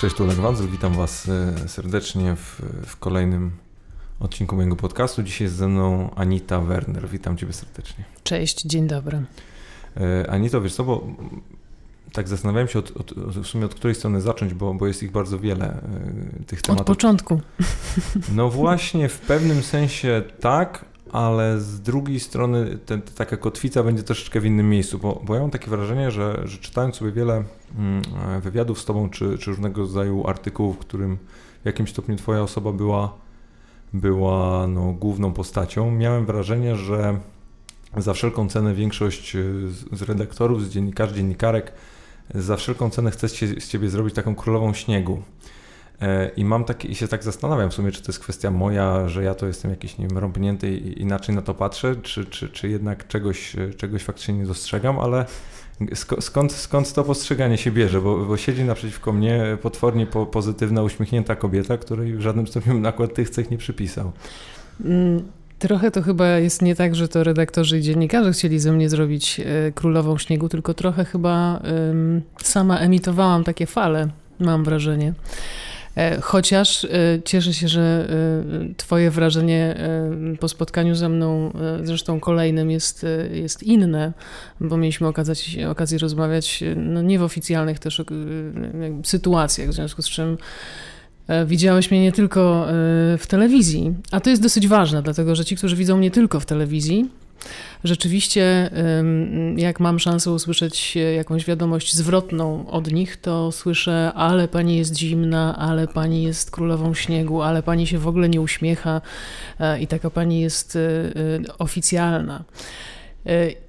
Cześć, tu Oleg Wandzel, witam Was e, serdecznie w, w, kolejnym odcinku mojego podcastu. Dzisiaj jest ze mną Anita Werner. Witam Ciebie serdecznie. Cześć, dzień dobry. E, Anito, wiesz co, bo tak zastanawiałem się od, od, w sumie od której strony zacząć, bo, bo jest ich bardzo wiele, e, tych tematów. Od początku. No właśnie, w pewnym sensie tak, ale z drugiej strony ten, taka kotwica będzie troszeczkę w innym miejscu, bo, bo ja mam takie wrażenie, że, że czytając sobie wiele mm, wywiadów z Tobą, czy, czy różnego rodzaju artykułów, w którym w jakimś stopniu Twoja osoba była, była no, główną postacią, miałem wrażenie, że za wszelką cenę większość z, z redaktorów, z dziennikarzy, dziennikarek, za wszelką cenę chce z Ciebie zrobić taką królową śniegu. E, I mam takie, i się tak zastanawiam w sumie, czy to jest kwestia moja, że ja to jestem jakiś, nie wiem, rąbnięty i inaczej na to patrzę, czy, czy, czy jednak czegoś, czegoś faktycznie nie dostrzegam, ale skąd, skąd to postrzeganie się bierze? Bo, bo siedzi naprzeciwko mnie potwornie po, pozytywna, uśmiechnięta kobieta, której w żadnym stopniu nakład tych cech nie przypisał. Mm. Trochę to chyba jest nie tak, że to redaktorzy i dziennikarze chcieli ze mnie zrobić e, królową śniegu, tylko trochę chyba sama emitowałam takie fale, mam wrażenie. E, chociaż e, cieszę się, że e, Twoje wrażenie po spotkaniu ze mną, zresztą kolejnym, jest, jest inne, bo mieliśmy okazję, okazję rozmawiać no nie w oficjalnych też sytuacjach, w związku z czym widziałeś mnie nie tylko w telewizji. A to jest dosyć ważne, dlatego że ci, którzy widzą mnie tylko w telewizji, Rzeczywiście, jak mam szansę usłyszeć jakąś wiadomość zwrotną od nich, to słyszę, ale pani jest zimna, ale pani jest królową śniegu, ale pani się w ogóle nie uśmiecha e, i taka pani jest e, e, oficjalna.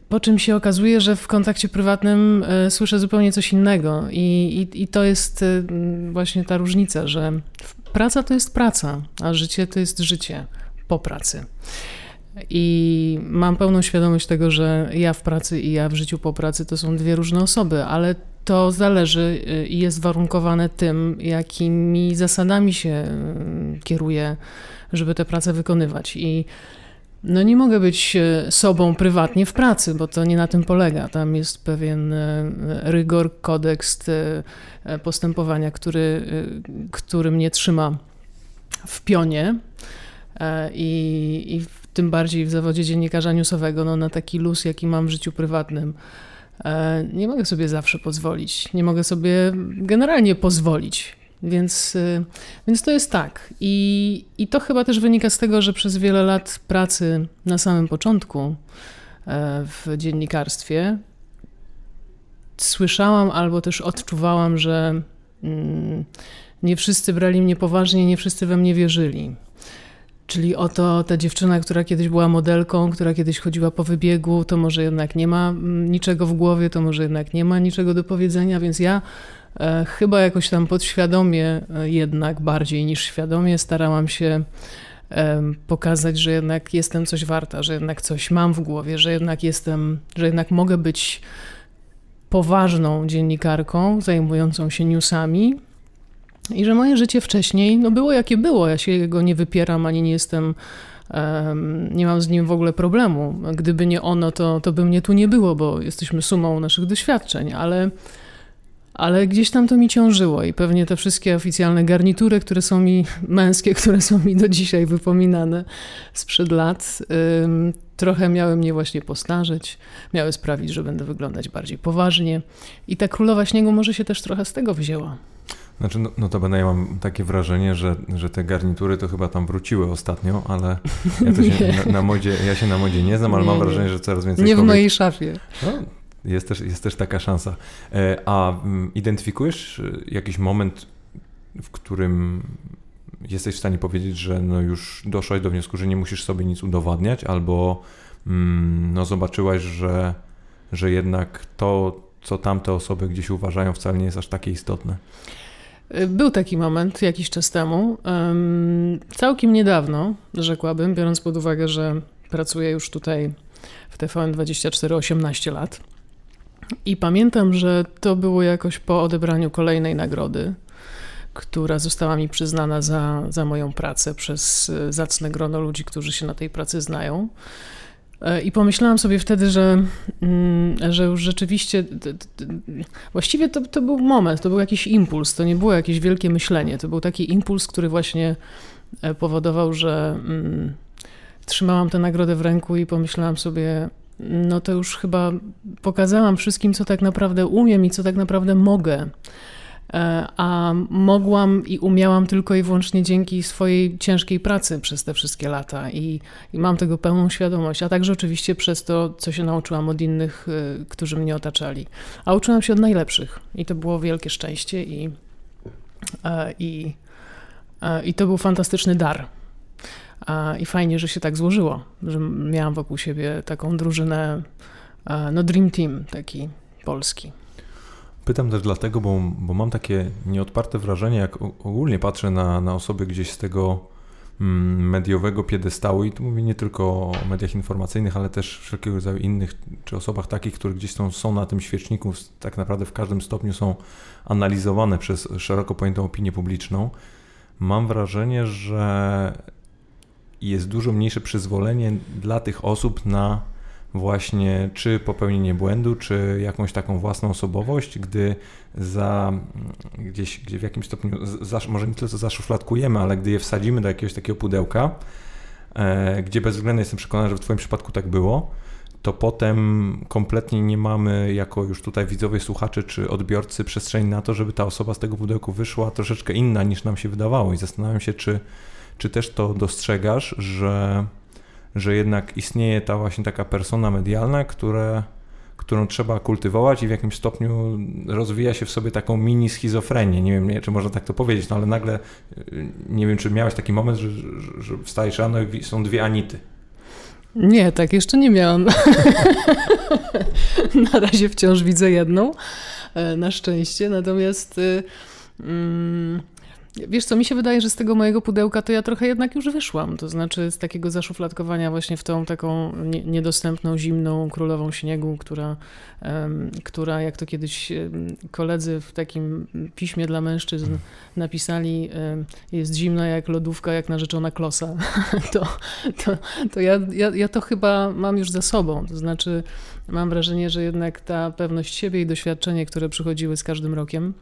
Po czym się okazuje, że w kontakcie prywatnym słyszę zupełnie coś innego, i, i, i to jest właśnie ta różnica, że praca to jest praca, a życie to jest życie po pracy. I mam pełną świadomość tego, że ja w pracy i ja w życiu po pracy to są dwie różne osoby, ale to zależy y, i jest warunkowane tym, jakimi zasadami się y, kieruję, żeby tę pracę wykonywać. I no nie mogę być y, sobą prywatnie w pracy, bo to nie na tym polega. Tam jest pewien rygor, kodeks postępowania, który, który mnie trzyma w pionie. I, i tym bardziej w zawodzie dziennikarza newsowego, no, na taki luz, jaki mam w życiu prywatnym. E, nie mogę sobie zawsze pozwolić. Nie mogę sobie generalnie pozwolić. Więc, e, więc to jest tak. I, I to chyba też wynika z tego, że przez wiele lat pracy na samym początku e, w dziennikarstwie słyszałam albo też odczuwałam, że mm, nie wszyscy brali mnie poważnie, nie wszyscy we mnie wierzyli. Czyli oto ta dziewczyna, która kiedyś była modelką, która kiedyś chodziła po wybiegu, to może jednak nie ma mm, niczego w głowie, to może jednak nie ma niczego do powiedzenia, więc ja e, chyba jakoś tam podświadomie, e, jednak bardziej niż świadomie, starałam się e, pokazać, że jednak jestem coś warta, że jednak coś mam w głowie, że jednak jestem, że jednak mogę być poważną dziennikarką zajmującą się newsami, i że moje życie wcześniej no było jakie było. Ja się go nie wypieram ani nie jestem. nie mam z nim w ogóle problemu. Gdyby nie ono, to, to by mnie tu nie było, bo jesteśmy sumą naszych doświadczeń, ale, ale gdzieś tam to mi ciążyło i pewnie te wszystkie oficjalne garnitury, które są mi męskie, które są mi do dzisiaj wypominane sprzed lat, trochę miały mnie właśnie postarzeć, miały sprawić, że będę wyglądać bardziej poważnie. I ta królowa śniegu może się też trochę z tego wzięła. Znaczy, no, no to będę ja mam takie wrażenie, że, że te garnitury to chyba tam wróciły ostatnio, ale ja to się na, na, modzie, ja się na modzie nie znam, ale nie, mam wrażenie, że coraz więcej Nie kobiet... w mojej szafie. No, jest też, jest też taka szansa. E, a mm, identyfikujesz e, jakiś moment, w którym jesteś w stanie powiedzieć, że no już doszłaś do wniosku, że nie musisz sobie nic udowadniać, albo mm, no zobaczyłaś, że, że jednak to, co tamte osoby gdzieś uważają, wcale nie jest aż takie istotne? Był taki moment jakiś czas temu, całkiem niedawno, rzekłabym, biorąc pod uwagę, że pracuję już tutaj w TVN24 18 lat. I pamiętam, że to było jakoś po odebraniu kolejnej nagrody, która została mi przyznana za, za moją pracę przez zacne grono ludzi, którzy się na tej pracy znają. E, I pomyślałam sobie wtedy, że, mm, że już rzeczywiście, właściwie to, to był moment, to był jakiś impuls, to nie było jakieś wielkie myślenie, to był taki impuls, który właśnie e, powodował, że mm, trzymałam tę nagrodę w ręku i pomyślałam sobie, no to już chyba pokazałam wszystkim, co tak naprawdę umiem i co tak naprawdę mogę. E, a mogłam i umiałam tylko i wyłącznie dzięki swojej ciężkiej pracy przez te wszystkie lata i, i, mam tego pełną świadomość, a także oczywiście przez to, co się nauczyłam od innych, e, którzy mnie otaczali. A uczyłam się od najlepszych i to było wielkie szczęście i, e, i, i to był fantastyczny dar. I fajnie, że się tak złożyło, że miałam wokół siebie taką drużynę, no Dream Team taki polski. Pytam też dlatego, bo, bo mam takie nieodparte wrażenie, jak ogólnie patrzę na, na osoby gdzieś z tego mm, mediowego piedestału i tu mówię nie tylko o mediach informacyjnych, ale też wszelkiego rodzaju innych, czy osobach takich, które gdzieś są, są na tym świeczniku, tak naprawdę w każdym stopniu są analizowane przez szeroko pojętą opinię publiczną. Mam wrażenie, że jest dużo mniejsze przyzwolenie dla tych osób na właśnie czy popełnienie błędu, czy jakąś taką własną osobowość, gdy za gdzieś, gdzie w jakimś stopniu, za, może nie tyle co zaszufladkujemy, ale gdy je wsadzimy do jakiegoś takiego pudełka, e, gdzie bezwzględnie jestem przekonany, że w Twoim przypadku tak było, to potem kompletnie nie mamy jako już tutaj widzowie, słuchacze czy odbiorcy przestrzeni na to, żeby ta osoba z tego pudełku wyszła troszeczkę inna niż nam się wydawało. I zastanawiam się, czy, czy też to dostrzegasz, że że jednak istnieje ta właśnie taka persona medialna, które, którą trzeba kultywować i w jakimś stopniu rozwija się w sobie taką mini schizofrenię. Nie wiem, nie, czy można tak to powiedzieć, no ale nagle y, nie wiem, czy miałeś taki moment, że, że, że wstajesz rano i są dwie Anity. Nie, tak jeszcze nie miałam. Na razie wciąż widzę jedną, e, na szczęście. Natomiast. Y, mm, Wiesz co, mi się wydaje, że z tego mojego pudełka to ja trochę jednak już wyszłam. To znaczy z takiego zaszufladkowania właśnie w tą taką nie, niedostępną, zimną królową śniegu, która, która jak to kiedyś koledzy w takim piśmie dla mężczyzn napisali, jest zimna jak lodówka, jak narzeczona klosa. to to, to ja, ja, ja to chyba mam już za sobą. To znaczy mam wrażenie, że jednak ta pewność siebie i doświadczenie, które przychodziły z każdym rokiem,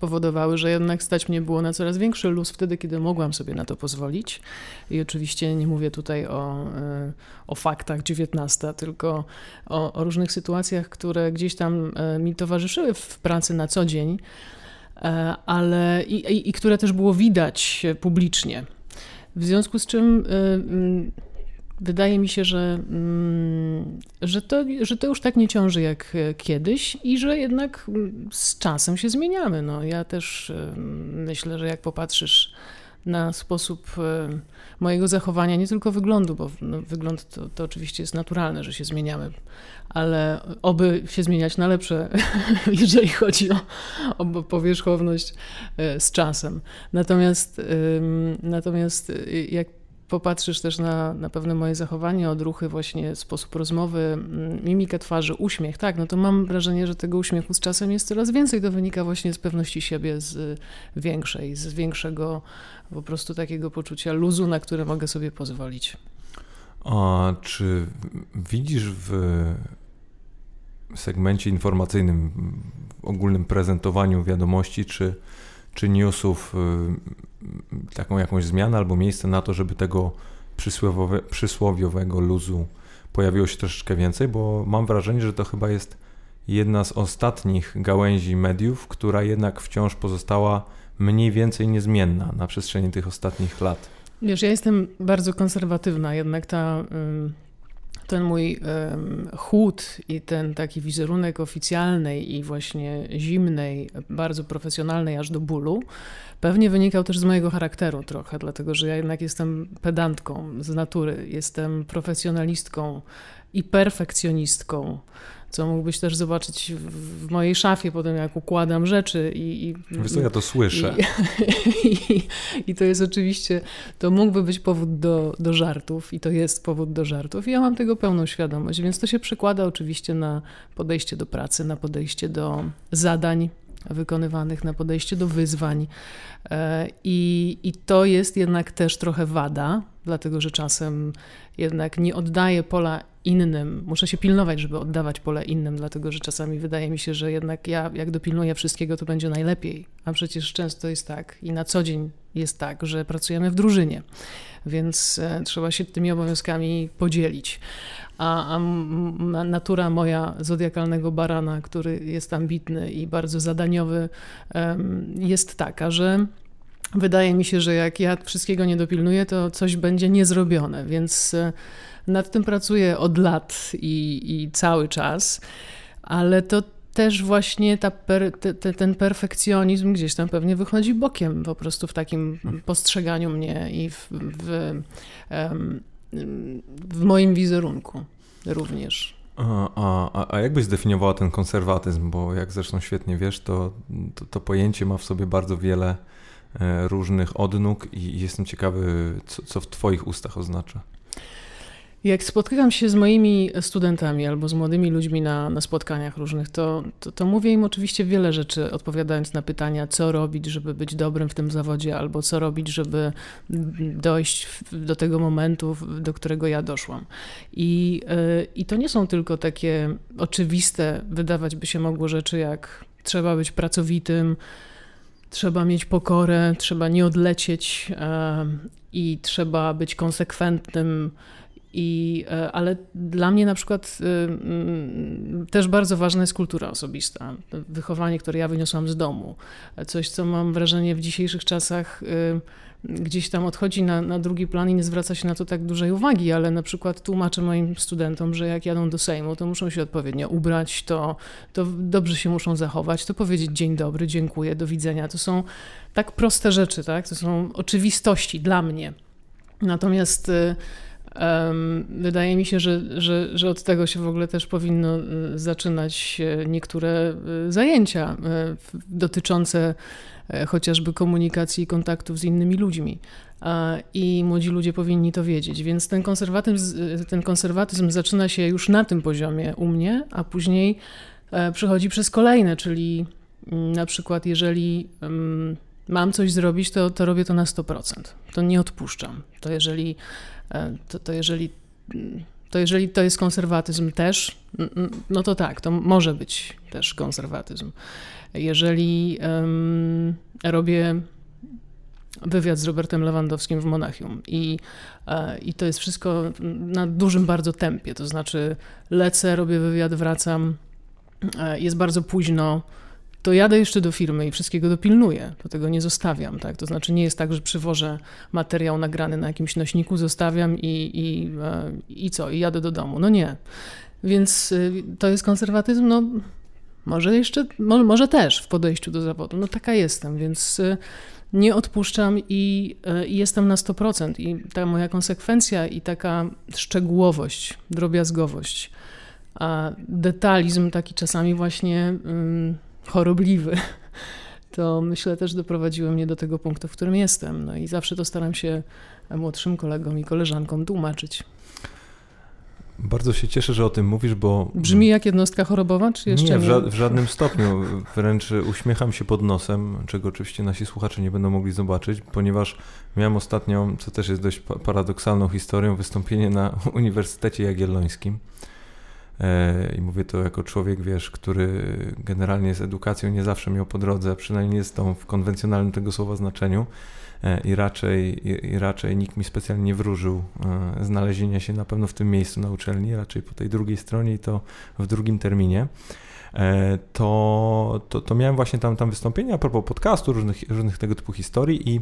powodowały, że jednak stać mnie było na coraz większy luz wtedy, kiedy mogłam sobie na to pozwolić. I oczywiście nie mówię tutaj o, e, o faktach 19, tylko o, o różnych sytuacjach, które gdzieś tam e, mi towarzyszyły w pracy na co dzień, e, ale i, i, i które też było widać publicznie. W związku z czym Wydaje mi się, że, mm, że, to, że to już tak nie ciąży jak e, kiedyś i że jednak mm, z czasem się zmieniamy. No, ja też e, myślę, że jak popatrzysz na sposób e, mojego zachowania, nie tylko wyglądu, bo no, wygląd to, to oczywiście jest naturalne, że się zmieniamy, ale oby się zmieniać na lepsze, jeżeli chodzi o, o powierzchowność z czasem. Natomiast, natomiast jak popatrzysz też na, na pewne moje zachowanie, odruchy, właśnie sposób rozmowy, mm, mimikę twarzy, uśmiech, tak, no to mam wrażenie, że tego uśmiechu z czasem jest coraz więcej. To wynika właśnie z pewności siebie, z większej, z większego po prostu takiego poczucia luzu, na które mogę sobie pozwolić. A czy widzisz w segmencie informacyjnym, w ogólnym prezentowaniu wiadomości, czy czy newsów y, taką jakąś zmianę albo miejsce na to, żeby tego przysłowiowe, przysłowiowego luzu pojawiło się troszeczkę więcej, bo mam wrażenie, że to chyba jest jedna z ostatnich gałęzi mediów, która jednak wciąż pozostała mniej więcej niezmienna na przestrzeni tych ostatnich lat. Wiesz, ja jestem bardzo konserwatywna, jednak ta ten mój um, chłód i ten taki wizerunek oficjalnej i właśnie zimnej, bardzo profesjonalnej aż do bólu, pewnie wynikał też z mojego charakteru trochę, dlatego że ja jednak jestem pedantką z natury, jestem profesjonalistką i perfekcjonistką co mógłbyś też zobaczyć w, mojej szafie potem, jak układam rzeczy. I, i Wiesz co, ja to słyszę. I, i, I, to jest oczywiście, to mógłby być powód do, do żartów i to jest powód do żartów. I ja mam tego pełną świadomość, więc to się przekłada oczywiście na podejście do pracy, na podejście do zadań, wykonywanych, na podejście do wyzwań. E, I, I to jest jednak też trochę wada, dlatego że czasem jednak nie oddaję pola innym. Muszę się pilnować, żeby oddawać pole innym, dlatego że czasami wydaje mi się, że jednak ja, jak dopilnuję wszystkiego, to będzie najlepiej. A przecież często jest tak i na co dzień jest tak, że pracujemy w drużynie, więc e, trzeba się tymi obowiązkami podzielić. A, a natura moja zodiakalnego barana, który jest ambitny i bardzo zadaniowy, jest taka, że wydaje mi się, że jak ja wszystkiego nie dopilnuję, to coś będzie niezrobione, więc e, nad tym pracuję od lat i, i cały czas, ale to też właśnie ta per, te, te, ten perfekcjonizm gdzieś tam pewnie wychodzi bokiem po prostu w takim postrzeganiu mnie i w, w, w moim wizerunku również. A, a, a zdefiniowała ten konserwatyzm? Bo jak zresztą świetnie wiesz, to, to, to pojęcie ma w sobie bardzo wiele e, różnych odnóg i jestem ciekawy, co, co w Twoich ustach oznacza. Jak spotykam się z moimi studentami albo z młodymi ludźmi na, na spotkaniach różnych, to, to, to, mówię im oczywiście wiele rzeczy, odpowiadając na pytania, co robić, żeby być dobrym w tym zawodzie, albo co robić, żeby dojść do tego momentu, do którego ja doszłam. I, yy, I to nie są tylko takie oczywiste, wydawać by się mogło rzeczy, jak trzeba być pracowitym, trzeba mieć pokorę, trzeba nie odlecieć yy, i trzeba być konsekwentnym i, e, ale dla mnie na przykład e, mm, też bardzo ważna jest kultura osobista, wychowanie, które ja wyniosłam z domu. Coś, co mam wrażenie w dzisiejszych czasach e, gdzieś tam odchodzi na, na drugi plan i nie zwraca się na to tak dużej uwagi, ale na przykład tłumaczę moim studentom, że jak jadą do Sejmu, to muszą się odpowiednio ubrać, to, to dobrze się muszą zachować, to powiedzieć dzień dobry, dziękuję, do widzenia. To są tak proste rzeczy, tak? To są oczywistości dla mnie. Natomiast Wydaje mi się, że, że, że od tego się w ogóle też powinno y, zaczynać niektóre y, zajęcia y, dotyczące e, chociażby komunikacji i kontaktów z innymi ludźmi. I młodzi ludzie powinni to wiedzieć. Więc ten konserwatyzm, ten konserwatyzm zaczyna się już na tym poziomie u mnie, a później e, przychodzi przez kolejne, czyli mm, na przykład jeżeli mam coś zrobić, to, to robię to na 100%. To nie odpuszczam. To jeżeli E, to, to jeżeli to jeżeli to jest konserwatyzm też, no to tak, to może być też konserwatyzm. Jeżeli um, robię wywiad z Robertem Lewandowskim w Monachium i, e, i to jest wszystko na dużym bardzo tempie, to znaczy lecę, robię wywiad, wracam, e, jest bardzo późno, to jadę jeszcze do firmy i wszystkiego dopilnuję, to tego nie zostawiam. Tak? To znaczy nie jest tak, że przywożę materiał nagrany na jakimś nośniku, zostawiam i, i, e, i co, i jadę do domu. No nie. Więc y, to jest konserwatyzm, no może jeszcze, może też w podejściu do zawodu. No taka jestem, więc y, nie odpuszczam i, y, i jestem na 100%. I ta moja konsekwencja i taka szczegółowość, drobiazgowość, a detalizm taki czasami właśnie chorobliwy, to myślę też doprowadziło mnie do tego punktu, w którym jestem. No i zawsze to staram się młodszym kolegom i koleżankom tłumaczyć. Bardzo się cieszę, że o tym mówisz, bo. Brzmi jak jednostka chorobowa, czy jeszcze nie? W, ża w żadnym stopniu. Wręcz uśmiecham się pod nosem, czego oczywiście nasi słuchacze nie będą mogli zobaczyć, ponieważ miałem ostatnio, co też jest dość paradoksalną historią, wystąpienie na Uniwersytecie Jagiellońskim. E, I mówię to jako człowiek, wiesz, który generalnie z edukacją nie zawsze miał po drodze, przynajmniej jest tą w konwencjonalnym tego słowa znaczeniu. E, I raczej, i raczej nikt mi specjalnie nie wróżył e, znalezienia się na pewno w tym miejscu na uczelni, raczej po tej drugiej stronie i to w drugim terminie. To, to, to miałem właśnie tam, tam wystąpienia a propos podcastu, różnych, różnych tego typu historii i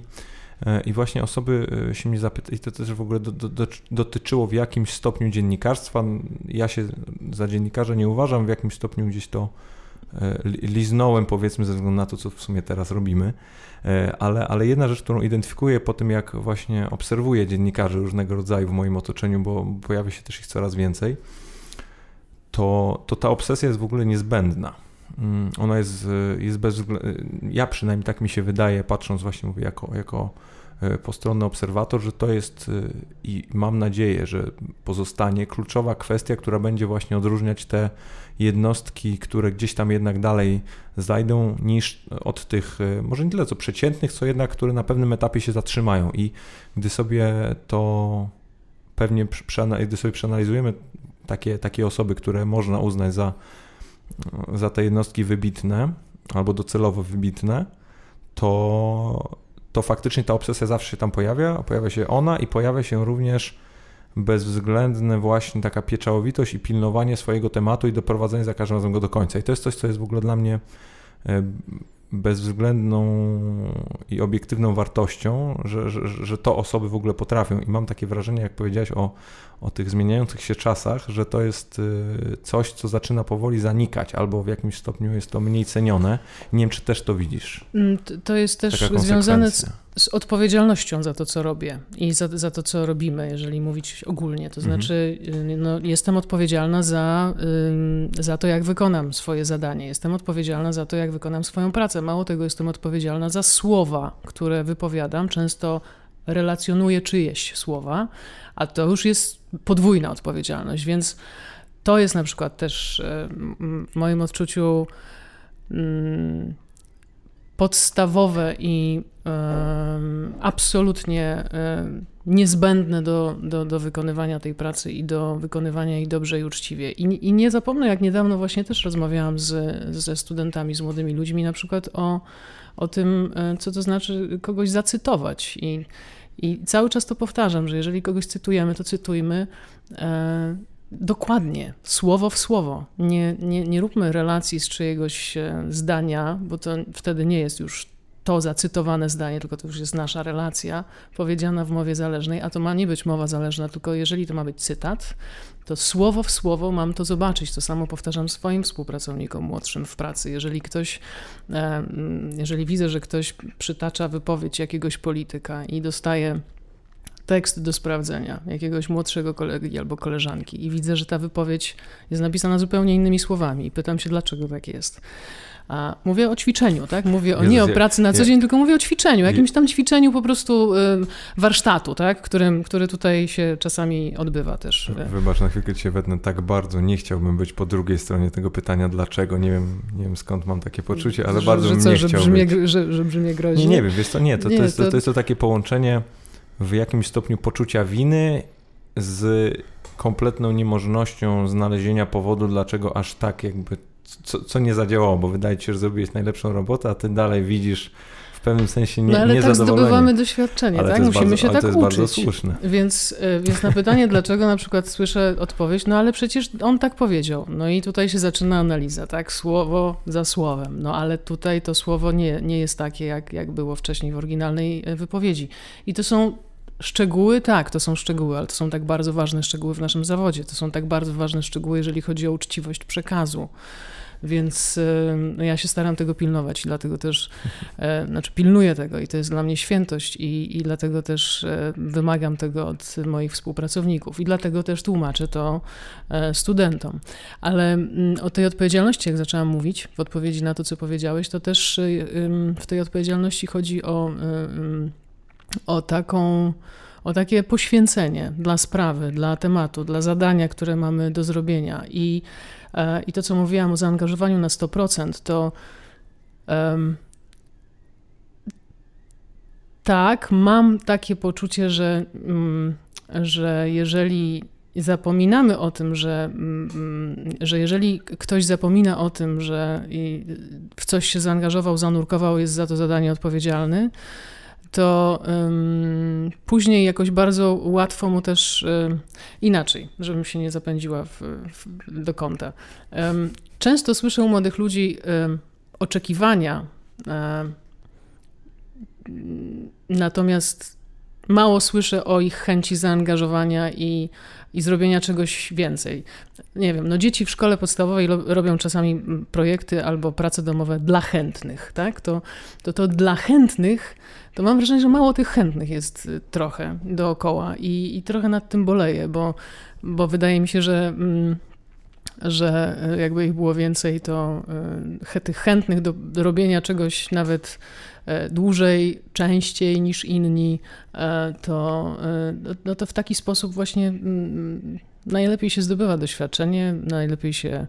I właśnie osoby e, się mnie zapytały, i to też w ogóle do, do, dotyczyło w jakimś stopniu dziennikarstwa. Ja się za dziennikarza nie uważam, w jakimś stopniu gdzieś to e, liznąłem, powiedzmy, ze względu na to, co w sumie teraz robimy. Ale, ale jedna rzecz, którą identyfikuję po tym, jak właśnie obserwuję dziennikarzy różnego rodzaju w moim otoczeniu, bo pojawia się też ich coraz więcej, to, to ta obsesja jest w ogóle niezbędna. Mm, ona jest, jest bez Ja przynajmniej tak mi się wydaje, patrząc właśnie mówię, jako, jako e, postronny obserwator, że to jest i mam nadzieję, że pozostanie kluczowa kwestia, która będzie właśnie odróżniać te jednostki, które gdzieś tam jednak dalej zajdą, niż od tych, może nie tyle co przeciętnych, co jednak, które na pewnym etapie się zatrzymają. I gdy sobie to pewnie, gdy sobie przeanalizujemy takie, takie osoby, które można uznać za, za te jednostki wybitne albo docelowo wybitne, to, to faktycznie ta obsesja zawsze się tam pojawia, pojawia się ona i pojawia się również bezwzględne właśnie taka pieczałowitość i pilnowanie swojego tematu i doprowadzenie za każdym razem go do końca. I to jest coś, co jest w ogóle dla mnie e, bezwzględną i obiektywną wartością, że, że, że to osoby w ogóle potrafią. I mam takie wrażenie, jak powiedziałeś o, o tych zmieniających się czasach, że to jest y, coś, co zaczyna powoli zanikać, albo w jakimś stopniu jest to mniej cenione. Nie wiem, czy też to widzisz. Mm, to jest też związane z, z, odpowiedzialnością za to, co robię i za, za to, co robimy, jeżeli mówić ogólnie. To mhm. znaczy, mhm. no, jestem odpowiedzialna za, za to, jak wykonam swoje zadanie. Jestem odpowiedzialna za to, jak wykonam swoją pracę. Mało tego, jestem odpowiedzialna za słowa, które wypowiadam. Często relacjonuję czyjeś słowa, a to już jest podwójna odpowiedzialność, więc to jest na przykład też e, w moim odczuciu mm, podstawowe i absolutnie niezbędne do, do, do wykonywania tej pracy i do wykonywania jej dobrze i uczciwie. I, I nie zapomnę, jak niedawno właśnie też rozmawiałam z, ze studentami, z młodymi ludźmi, na przykład o, o tym, e, co to znaczy kogoś zacytować. I i cały czas to powtarzam, że jeżeli kogoś cytujemy, to cytujmy e, dokładnie, słowo w słowo. Nie, nie, nie róbmy relacji z czyjegoś e, zdania, bo to wtedy nie jest już to zacytowane zdanie, tylko to już jest nasza relacja powiedziana w mowie zależnej, a to ma nie być mowa zależna, tylko jeżeli to ma być cytat, to słowo w słowo mam to zobaczyć. To samo powtarzam swoim współpracownikom młodszym w pracy. Jeżeli ktoś, e, jeżeli widzę, że ktoś przytacza wypowiedź jakiegoś polityka i dostaje tekst do sprawdzenia jakiegoś młodszego kolegi albo koleżanki i widzę, że ta wypowiedź jest napisana zupełnie innymi słowami i pytam się, dlaczego tak jest. A mówię o ćwiczeniu, tak? Mówię o, nie o pracy na co dzień, tylko mówię o ćwiczeniu, jakimś tam ćwiczeniu po prostu warsztatu, tak? Którym, który tutaj się czasami odbywa też. Wybacz, na chwilkę cię wetnę, tak bardzo nie chciałbym być po drugiej stronie tego pytania, dlaczego, nie wiem, nie wiem skąd mam takie poczucie, ale że, bardzo że bym nie że brzmie. Że, że brzmie groźnie? Nie, nie wiem, wiesz to nie, to, nie, to, jest, to... to jest to takie połączenie w jakimś stopniu poczucia winy z kompletną niemożnością znalezienia powodu, dlaczego aż tak jakby co, co nie zadziałało, bo wydaje ci się, że zrobiłeś najlepszą robotę, a ty dalej widzisz w pewnym sensie nie, no, ale tak zdobywamy doświadczenie, ale tak? Musimy bardzo, się tak to jest uczyć. Bardzo słuszne. Więc, e, więc na pytanie, dlaczego na przykład słyszę odpowiedź, no ale przecież on tak powiedział. No i tutaj się zaczyna analiza, tak? Słowo za słowem. No ale tutaj to słowo nie, nie jest takie, jak, jak było wcześniej w oryginalnej e, wypowiedzi. I to są Szczegóły, tak, to są szczegóły, ale to są tak bardzo ważne szczegóły w naszym zawodzie. To są tak bardzo ważne szczegóły, jeżeli chodzi o uczciwość przekazu. Więc no ja się staram tego pilnować i dlatego też, e, znaczy pilnuję tego i to jest dla mnie świętość i, i dlatego też e, wymagam tego od moich współpracowników i dlatego też tłumaczę to e, studentom. Ale o tej odpowiedzialności, jak zaczęłam mówić w odpowiedzi na to, co powiedziałeś, to też w tej odpowiedzialności chodzi o, o taką o takie poświęcenie dla sprawy, dla tematu, dla zadania, które mamy do zrobienia. I E, I to, co mówiłam o zaangażowaniu na 100%, to um, tak, mam takie poczucie, że, um, że jeżeli zapominamy o tym, że, um, że jeżeli ktoś zapomina o tym, że w coś się zaangażował, zanurkował, jest za to zadanie odpowiedzialny, to um, później jakoś bardzo łatwo mu też um, inaczej, żebym się nie zapędziła w, w, do kąta. Um, często słyszę u młodych ludzi oczekiwania, natomiast mało słyszę o ich chęci zaangażowania i, i zrobienia czegoś więcej. Nie wiem, no dzieci w szkole podstawowej robią czasami projekty albo prace domowe dla chętnych, tak? To to, to dla chętnych, to mam wrażenie, że mało tych chętnych jest y, trochę dookoła i, i trochę nad tym boleję, bo, bo wydaje mi się, że... Mm, że jakby ich było więcej, to tych chętnych do, do robienia czegoś nawet dłużej, częściej niż inni, to, no to w taki sposób właśnie mm, najlepiej się zdobywa doświadczenie, najlepiej się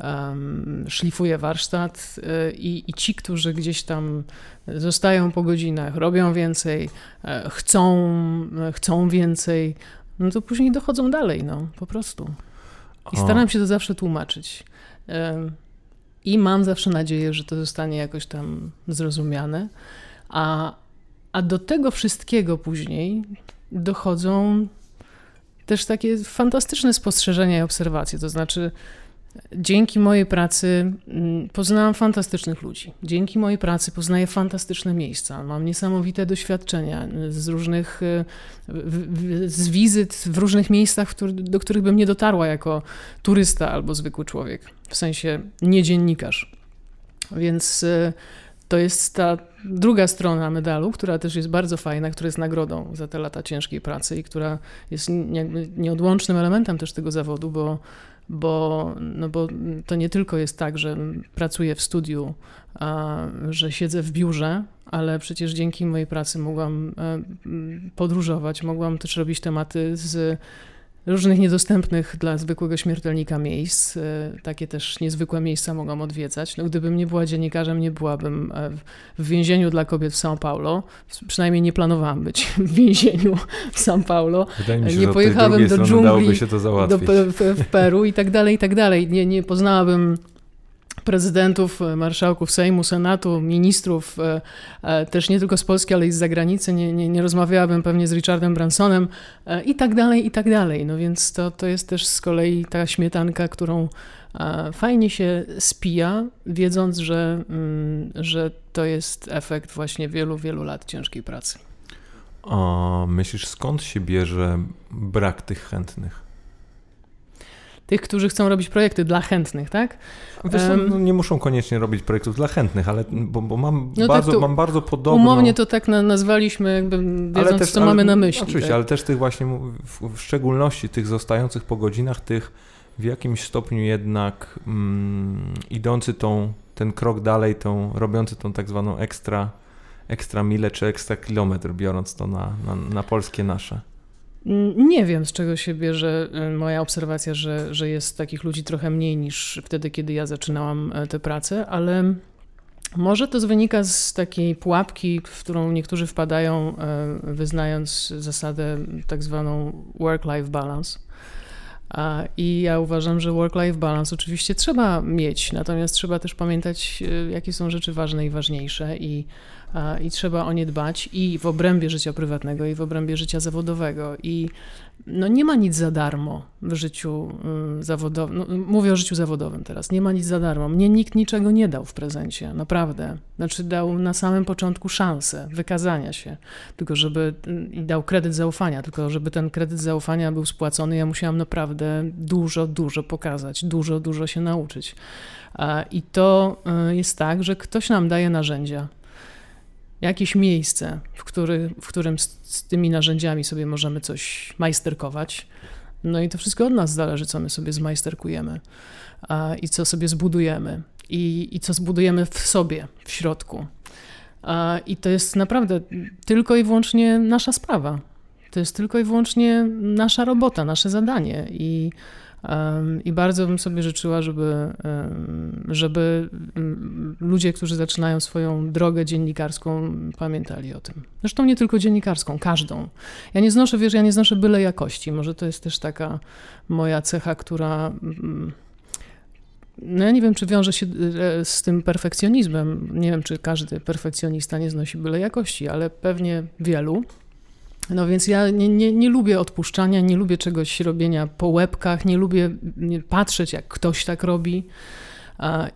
um, szlifuje warsztat i, i ci, którzy gdzieś tam zostają po godzinach, robią więcej, e, chcą, chcą więcej, no to później dochodzą dalej, no po prostu. I staram się to zawsze tłumaczyć. I mam zawsze nadzieję, że to zostanie jakoś tam zrozumiane. A, a do tego wszystkiego później dochodzą też takie fantastyczne spostrzeżenia i obserwacje. To znaczy, dzięki mojej pracy mm, poznałam fantastycznych ludzi. Dzięki mojej pracy poznaję fantastyczne miejsca. Mam niesamowite doświadczenia z różnych, e, z wizyt w różnych miejscach, do których bym nie dotarła jako turysta albo zwykły człowiek, w sensie nie dziennikarz. Więc e, to jest ta druga strona medalu, która też jest bardzo fajna, która jest nagrodą za te lata ciężkiej pracy i która jest nieodłącznym elementem też tego zawodu, bo, bo, no bo to nie tylko jest tak, że pracuję w studiu, a, że siedzę w biurze, ale przecież dzięki mojej pracy mogłam e, podróżować, mogłam też robić tematy z różnych niedostępnych dla zwykłego śmiertelnika miejsc. E, takie też niezwykłe miejsca mogłam odwiedzać. No, gdybym nie była dziennikarzem, nie byłabym e, w więzieniu dla kobiet w São Paulo. Przynajmniej nie planowałam być w więzieniu w São Paulo. Wydaje mi się, nie pojechałabym do dżungli. Do, w, w Peru i tak dalej, i tak dalej. Nie, nie poznałabym prezydentów, e, marszałków Sejmu, Senatu, ministrów, e, e, też nie tylko z Polski, ale i z zagranicy. Nie, nie, nie rozmawiałabym pewnie z Richardem Bransonem i tak dalej, i tak dalej. No więc to, to jest też z kolei ta śmietanka, którą fajnie się spija, wiedząc, że, mm, że to jest efekt właśnie wielu, wielu lat ciężkiej pracy. A myślisz, skąd się bierze brak tych chętnych? Tych, którzy chcą robić projekty dla chętnych, tak? Wiesz, um, nie muszą koniecznie robić projektów dla chętnych, ale bo, bo mam, no bardzo, tak mam bardzo podobną... Umownie to tak na, nazwaliśmy, jakby wiedząc, też, co ale, mamy na myśli. Oczywiście, tak? ale też tych właśnie, w, w, szczególności tych zostających po godzinach, tych w jakimś stopniu jednak mm, idący tą, ten krok dalej, tą, robiący tą tak zwaną ekstra, ekstra mile czy ekstra kilometr, biorąc to na, na, na polskie nasze. Nie wiem, z czego się bierze y, moja obserwacja, że, że jest takich ludzi trochę mniej niż wtedy, kiedy ja zaczynałam e, tę pracę, ale może to wynika z takiej pułapki, w którą niektórzy wpadają, e, wyznając zasadę tak zwaną work-life balance. I ja uważam, że work-life balance oczywiście trzeba mieć, natomiast trzeba też pamiętać, e, jakie są rzeczy ważne i ważniejsze i i trzeba o nie dbać i w obrębie życia prywatnego, i w obrębie życia zawodowego. I no nie ma nic za darmo w życiu y, zawodowym. No, mówię o życiu zawodowym teraz. Nie ma nic za darmo. Mnie nikt niczego nie dał w prezencie, naprawdę. Znaczy dał na samym początku szansę wykazania się, tylko żeby i dał kredyt zaufania, tylko żeby ten kredyt zaufania był spłacony, ja musiałam naprawdę dużo, dużo pokazać, dużo, dużo się nauczyć. I to y, jest tak, że ktoś nam daje narzędzia jakieś miejsce, w, który, w którym z, z, tymi narzędziami sobie możemy coś majsterkować. No i to wszystko od nas zależy, co my sobie zmajsterkujemy a, i co sobie zbudujemy i, i co zbudujemy w sobie, w środku. A, I to jest naprawdę tylko i wyłącznie nasza sprawa. To jest tylko i wyłącznie nasza robota, nasze zadanie. I i bardzo bym sobie życzyła, żeby, żeby ludzie, którzy zaczynają swoją drogę dziennikarską, pamiętali o tym. Zresztą nie tylko dziennikarską, każdą. Ja nie znoszę, wiesz, ja nie znoszę byle jakości. Może to jest też taka moja cecha, która. No ja nie wiem, czy wiąże się e, z tym perfekcjonizmem. Nie wiem, czy każdy perfekcjonista nie znosi byle jakości, ale pewnie wielu. No więc ja nie, nie, nie lubię odpuszczania, nie lubię czegoś robienia po łebkach, nie lubię patrzeć, jak ktoś tak robi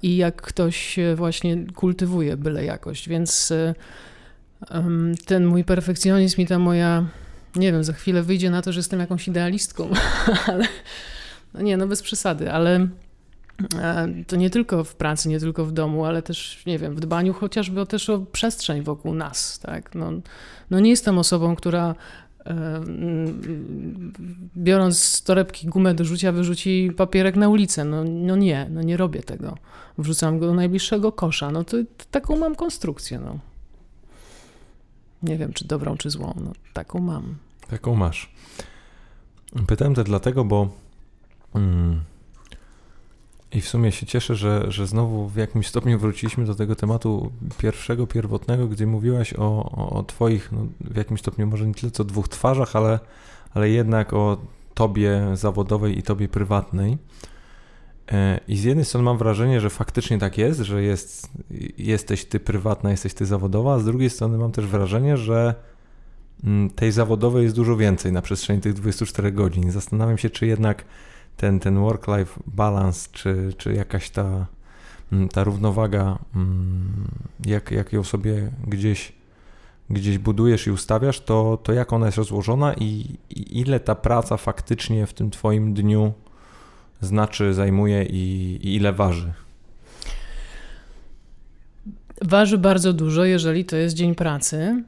i jak ktoś właśnie kultywuje byle jakość. Więc um, ten mój perfekcjonizm i ta moja, nie wiem, za chwilę wyjdzie na to, że jestem jakąś idealistką, ale no nie, no bez przesady, ale to nie tylko w pracy, nie tylko w domu, ale też, nie wiem, w dbaniu chociażby też o przestrzeń wokół nas, tak? No, no nie jestem osobą, która biorąc z torebki gumę do rzucia, wyrzuci papierek na ulicę. No, no nie, no nie robię tego. Wrzucam go do najbliższego kosza. No to, to taką mam konstrukcję. No. Nie wiem, czy dobrą, czy złą. No, taką mam. Taką masz. Pytałem to dlatego, bo mm, i w sumie się cieszę, że, że znowu w jakimś stopniu wróciliśmy do tego tematu pierwszego, pierwotnego, gdzie mówiłaś o, o, Twoich, no, w jakimś stopniu może nie tyle co dwóch twarzach, ale, ale jednak o Tobie zawodowej i Tobie prywatnej. E, I z jednej strony mam wrażenie, że faktycznie tak jest, że jest, jesteś Ty prywatna, jesteś Ty zawodowa, a z drugiej strony mam też wrażenie, że mm, tej zawodowej jest dużo więcej na przestrzeni tych 24 godzin. Zastanawiam się, czy jednak ten, ten work-life balance, czy, czy jakaś ta, mm, ta równowaga, mm, jak, jak ją sobie gdzieś, gdzieś budujesz i ustawiasz, to, to jak ona jest rozłożona i, i ile ta praca faktycznie w tym Twoim dniu znaczy, zajmuje i, i ile waży? Waży bardzo dużo, jeżeli to jest dzień pracy.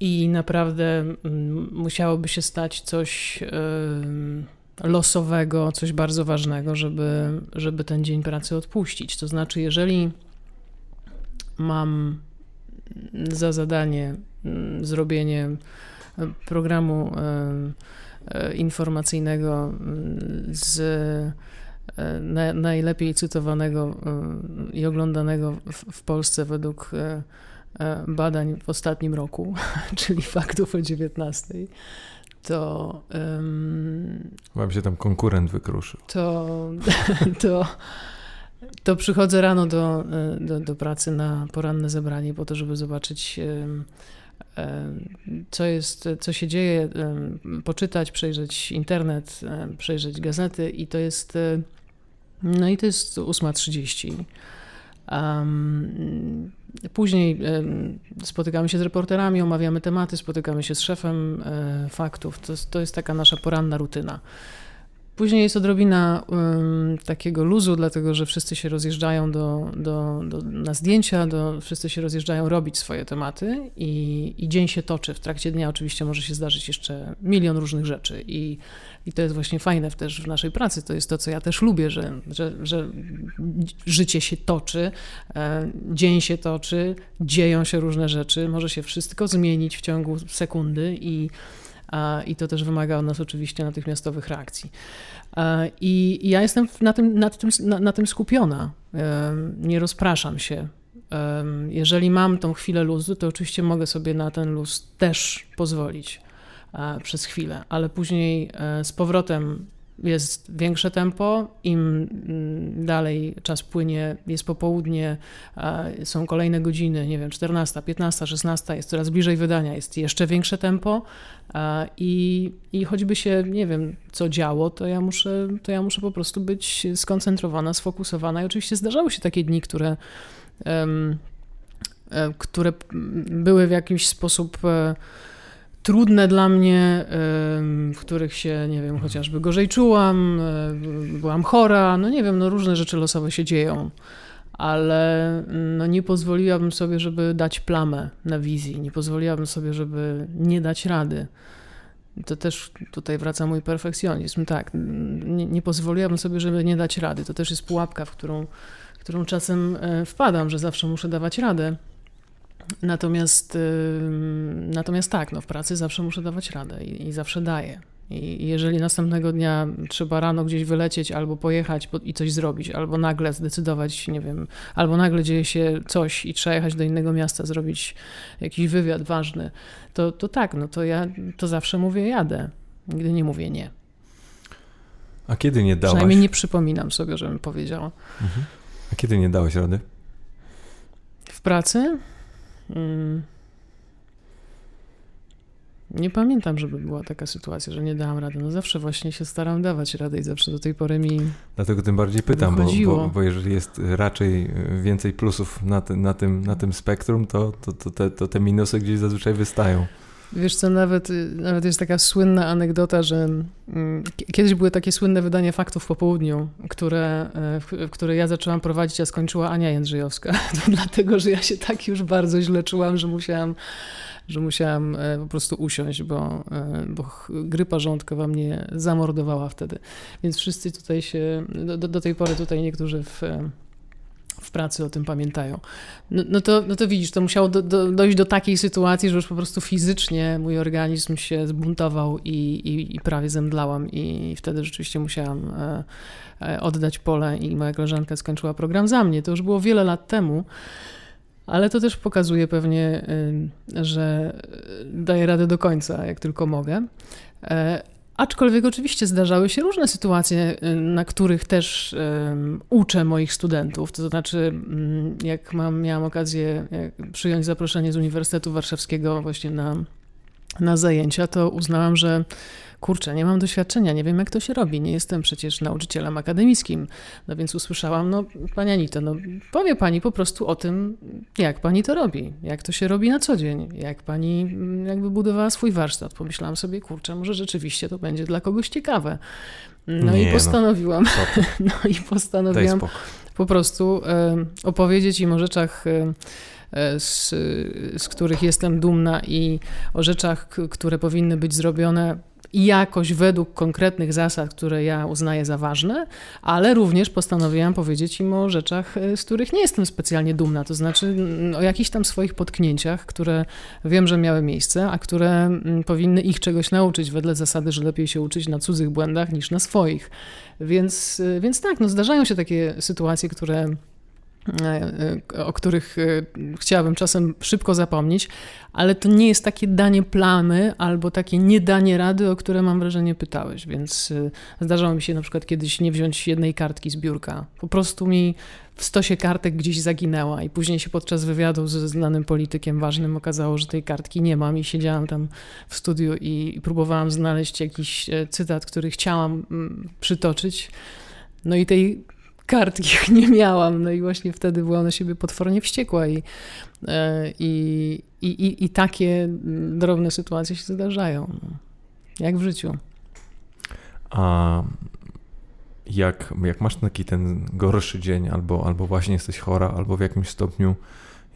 I naprawdę mm, musiałoby się stać coś. Yy losowego, coś bardzo ważnego, żeby, żeby ten dzień pracy odpuścić. To znaczy, jeżeli mam za zadanie mm, zrobienie programu e, e, informacyjnego mm, z e, najlepiej cytowanego i oglądanego w Polsce według badań w ostatnim roku, czyli faktów o 19 to. Um, Wam się tam konkurent wykruszył. To, to, to przychodzę rano do, do, do, pracy na poranne zebranie po to, żeby zobaczyć. Co jest, co się dzieje, poczytać, przejrzeć internet, przejrzeć gazety, i to jest. No i to jest 8.30. Um, Później spotykamy się z reporterami, omawiamy tematy, spotykamy się z szefem e, faktów. To, to jest taka nasza poranna rutyna. Później jest odrobina um, takiego luzu, dlatego że wszyscy się rozjeżdżają do, do, do, na zdjęcia, do, wszyscy się rozjeżdżają robić swoje tematy i, i dzień się toczy. W trakcie dnia oczywiście może się zdarzyć jeszcze milion różnych rzeczy i, i to jest właśnie fajne też w naszej pracy. To jest to, co ja też lubię, że, że, że życie się toczy, e, dzień się toczy, dzieją się różne rzeczy, może się wszystko zmienić w ciągu sekundy i i to też wymaga od nas oczywiście natychmiastowych reakcji. I ja jestem na tym, nad tym, na, na tym skupiona. Nie rozpraszam się. Jeżeli mam tą chwilę luzu, to oczywiście mogę sobie na ten luz też pozwolić przez chwilę, ale później e, z powrotem jest większe tempo, im mm, dalej czas płynie, jest popołudnie, są kolejne godziny, nie wiem, 14, 15, 16, jest coraz bliżej wydania, jest jeszcze większe tempo i, i choćby się, nie wiem, co działo, to ja, muszę, to ja muszę po prostu być skoncentrowana, sfokusowana. I oczywiście zdarzały się takie dni, które, które były w jakiś sposób e, trudne dla mnie, w których się, nie wiem, chociażby gorzej czułam, byłam chora, no nie wiem, no różne rzeczy losowe się dzieją, ale no nie pozwoliłabym sobie, żeby dać plamę na wizji, nie pozwoliłabym sobie, żeby nie dać rady. To też tutaj wraca mój perfekcjonizm. Tak, nie, nie pozwoliłabym sobie, żeby nie dać rady. To też jest pułapka, w którą, w którą czasem e, wpadam, że zawsze muszę dawać radę. Natomiast, natomiast tak, no w pracy zawsze muszę dawać radę i, i zawsze daję. I jeżeli następnego dnia trzeba rano gdzieś wylecieć, albo pojechać i coś zrobić, albo nagle zdecydować, nie wiem, albo nagle dzieje się coś i trzeba jechać do innego miasta, zrobić jakiś wywiad ważny, to, to tak, no to ja to zawsze mówię jadę. Nigdy nie mówię nie. A kiedy nie dałaś? Przynajmniej nie przypominam sobie, żebym powiedziała. Mhm. A kiedy nie dałeś rady? W pracy? Mm. Nie pamiętam, żeby była taka sytuacja, że nie dałam rady. No zawsze właśnie się staram dawać radę i zawsze do tej pory mi. Dlatego tym bardziej pytam, bo, bo, bo, jeżeli jest raczej więcej plusów na, ty, na, tym, na tym spektrum, to, to, to, te, to te minusy gdzieś zazwyczaj wystają. Wiesz co, nawet, nawet jest taka słynna anegdota, że mm, kiedyś były takie słynne wydania faktów po południu, które, e, w, które ja zaczęłam prowadzić, a skończyła Ania Jędrzejowska. To dlatego, że ja się tak już bardzo źle czułam, że musiałam że musiałam e, po prostu usiąść, bo, e, bo grypa żołądkowa mnie zamordowała wtedy. Więc wszyscy tutaj się, do, do tej pory tutaj niektórzy w, w pracy o tym pamiętają. No, no, to, no to widzisz, to musiało do, do, dojść do takiej sytuacji, że już po prostu fizycznie mój organizm się zbuntował i, i, i prawie zemdlałam i wtedy rzeczywiście musiałam e, oddać pole i moja koleżanka skończyła program za mnie. To już było wiele lat temu. Ale to też pokazuje pewnie, że daję radę do końca, jak tylko mogę. Aczkolwiek oczywiście zdarzały się różne sytuacje, na których też um, uczę moich studentów. To znaczy, mm, jak mam, miałam okazję przyjąć zaproszenie z Uniwersytetu Warszawskiego właśnie na, na zajęcia, to uznałam, że kurczę, nie mam doświadczenia, nie wiem jak to się robi, nie jestem przecież nauczycielem akademickim. No więc usłyszałam, no pani Anito, no powie pani po prostu o tym, jak pani to robi, jak to się robi na co dzień, jak pani mm, jakby budowała swój warsztat. Pomyślałam sobie, kurczę, może rzeczywiście to będzie dla kogoś ciekawe. No nie, i no. postanowiłam, no, no i postanowiłam po prostu opowiedzieć im o rzeczach z, z których jestem dumna i o rzeczach, które powinny być zrobione jakoś według konkretnych zasad, które ja uznaję za ważne, ale również postanowiłam powiedzieć im o rzeczach, e, z których nie jestem specjalnie dumna, to znaczy o jakichś tam swoich potknięciach, które wiem, że miały miejsce, a które powinny ich czegoś nauczyć wedle zasady, że lepiej się uczyć na cudzych błędach niż na swoich. Więc, e, więc tak, no zdarzają się takie sytuacje, które E, e, o których e, chciałabym czasem szybko zapomnieć, ale to nie jest takie danie plamy albo takie niedanie rady, o które mam wrażenie pytałeś, więc zdarzało mi się na przykład kiedyś nie wziąć jednej kartki z biurka. Po prostu mi w stosie kartek gdzieś zaginęła i później się podczas wywiadu ze znanym politykiem ważnym okazało, że tej kartki nie mam i siedziałam tam w studiu i próbowałam znaleźć jakiś cytat, który chciałam mm, przytoczyć. No i tej kartki nie miałam. No i właśnie wtedy była na siebie potwornie wściekła i, e, i, i, i takie drobne sytuacje się zdarzają. Jak w życiu. A jak, jak masz taki ten gorszy dzień, albo, albo właśnie jesteś chora, albo w jakimś stopniu,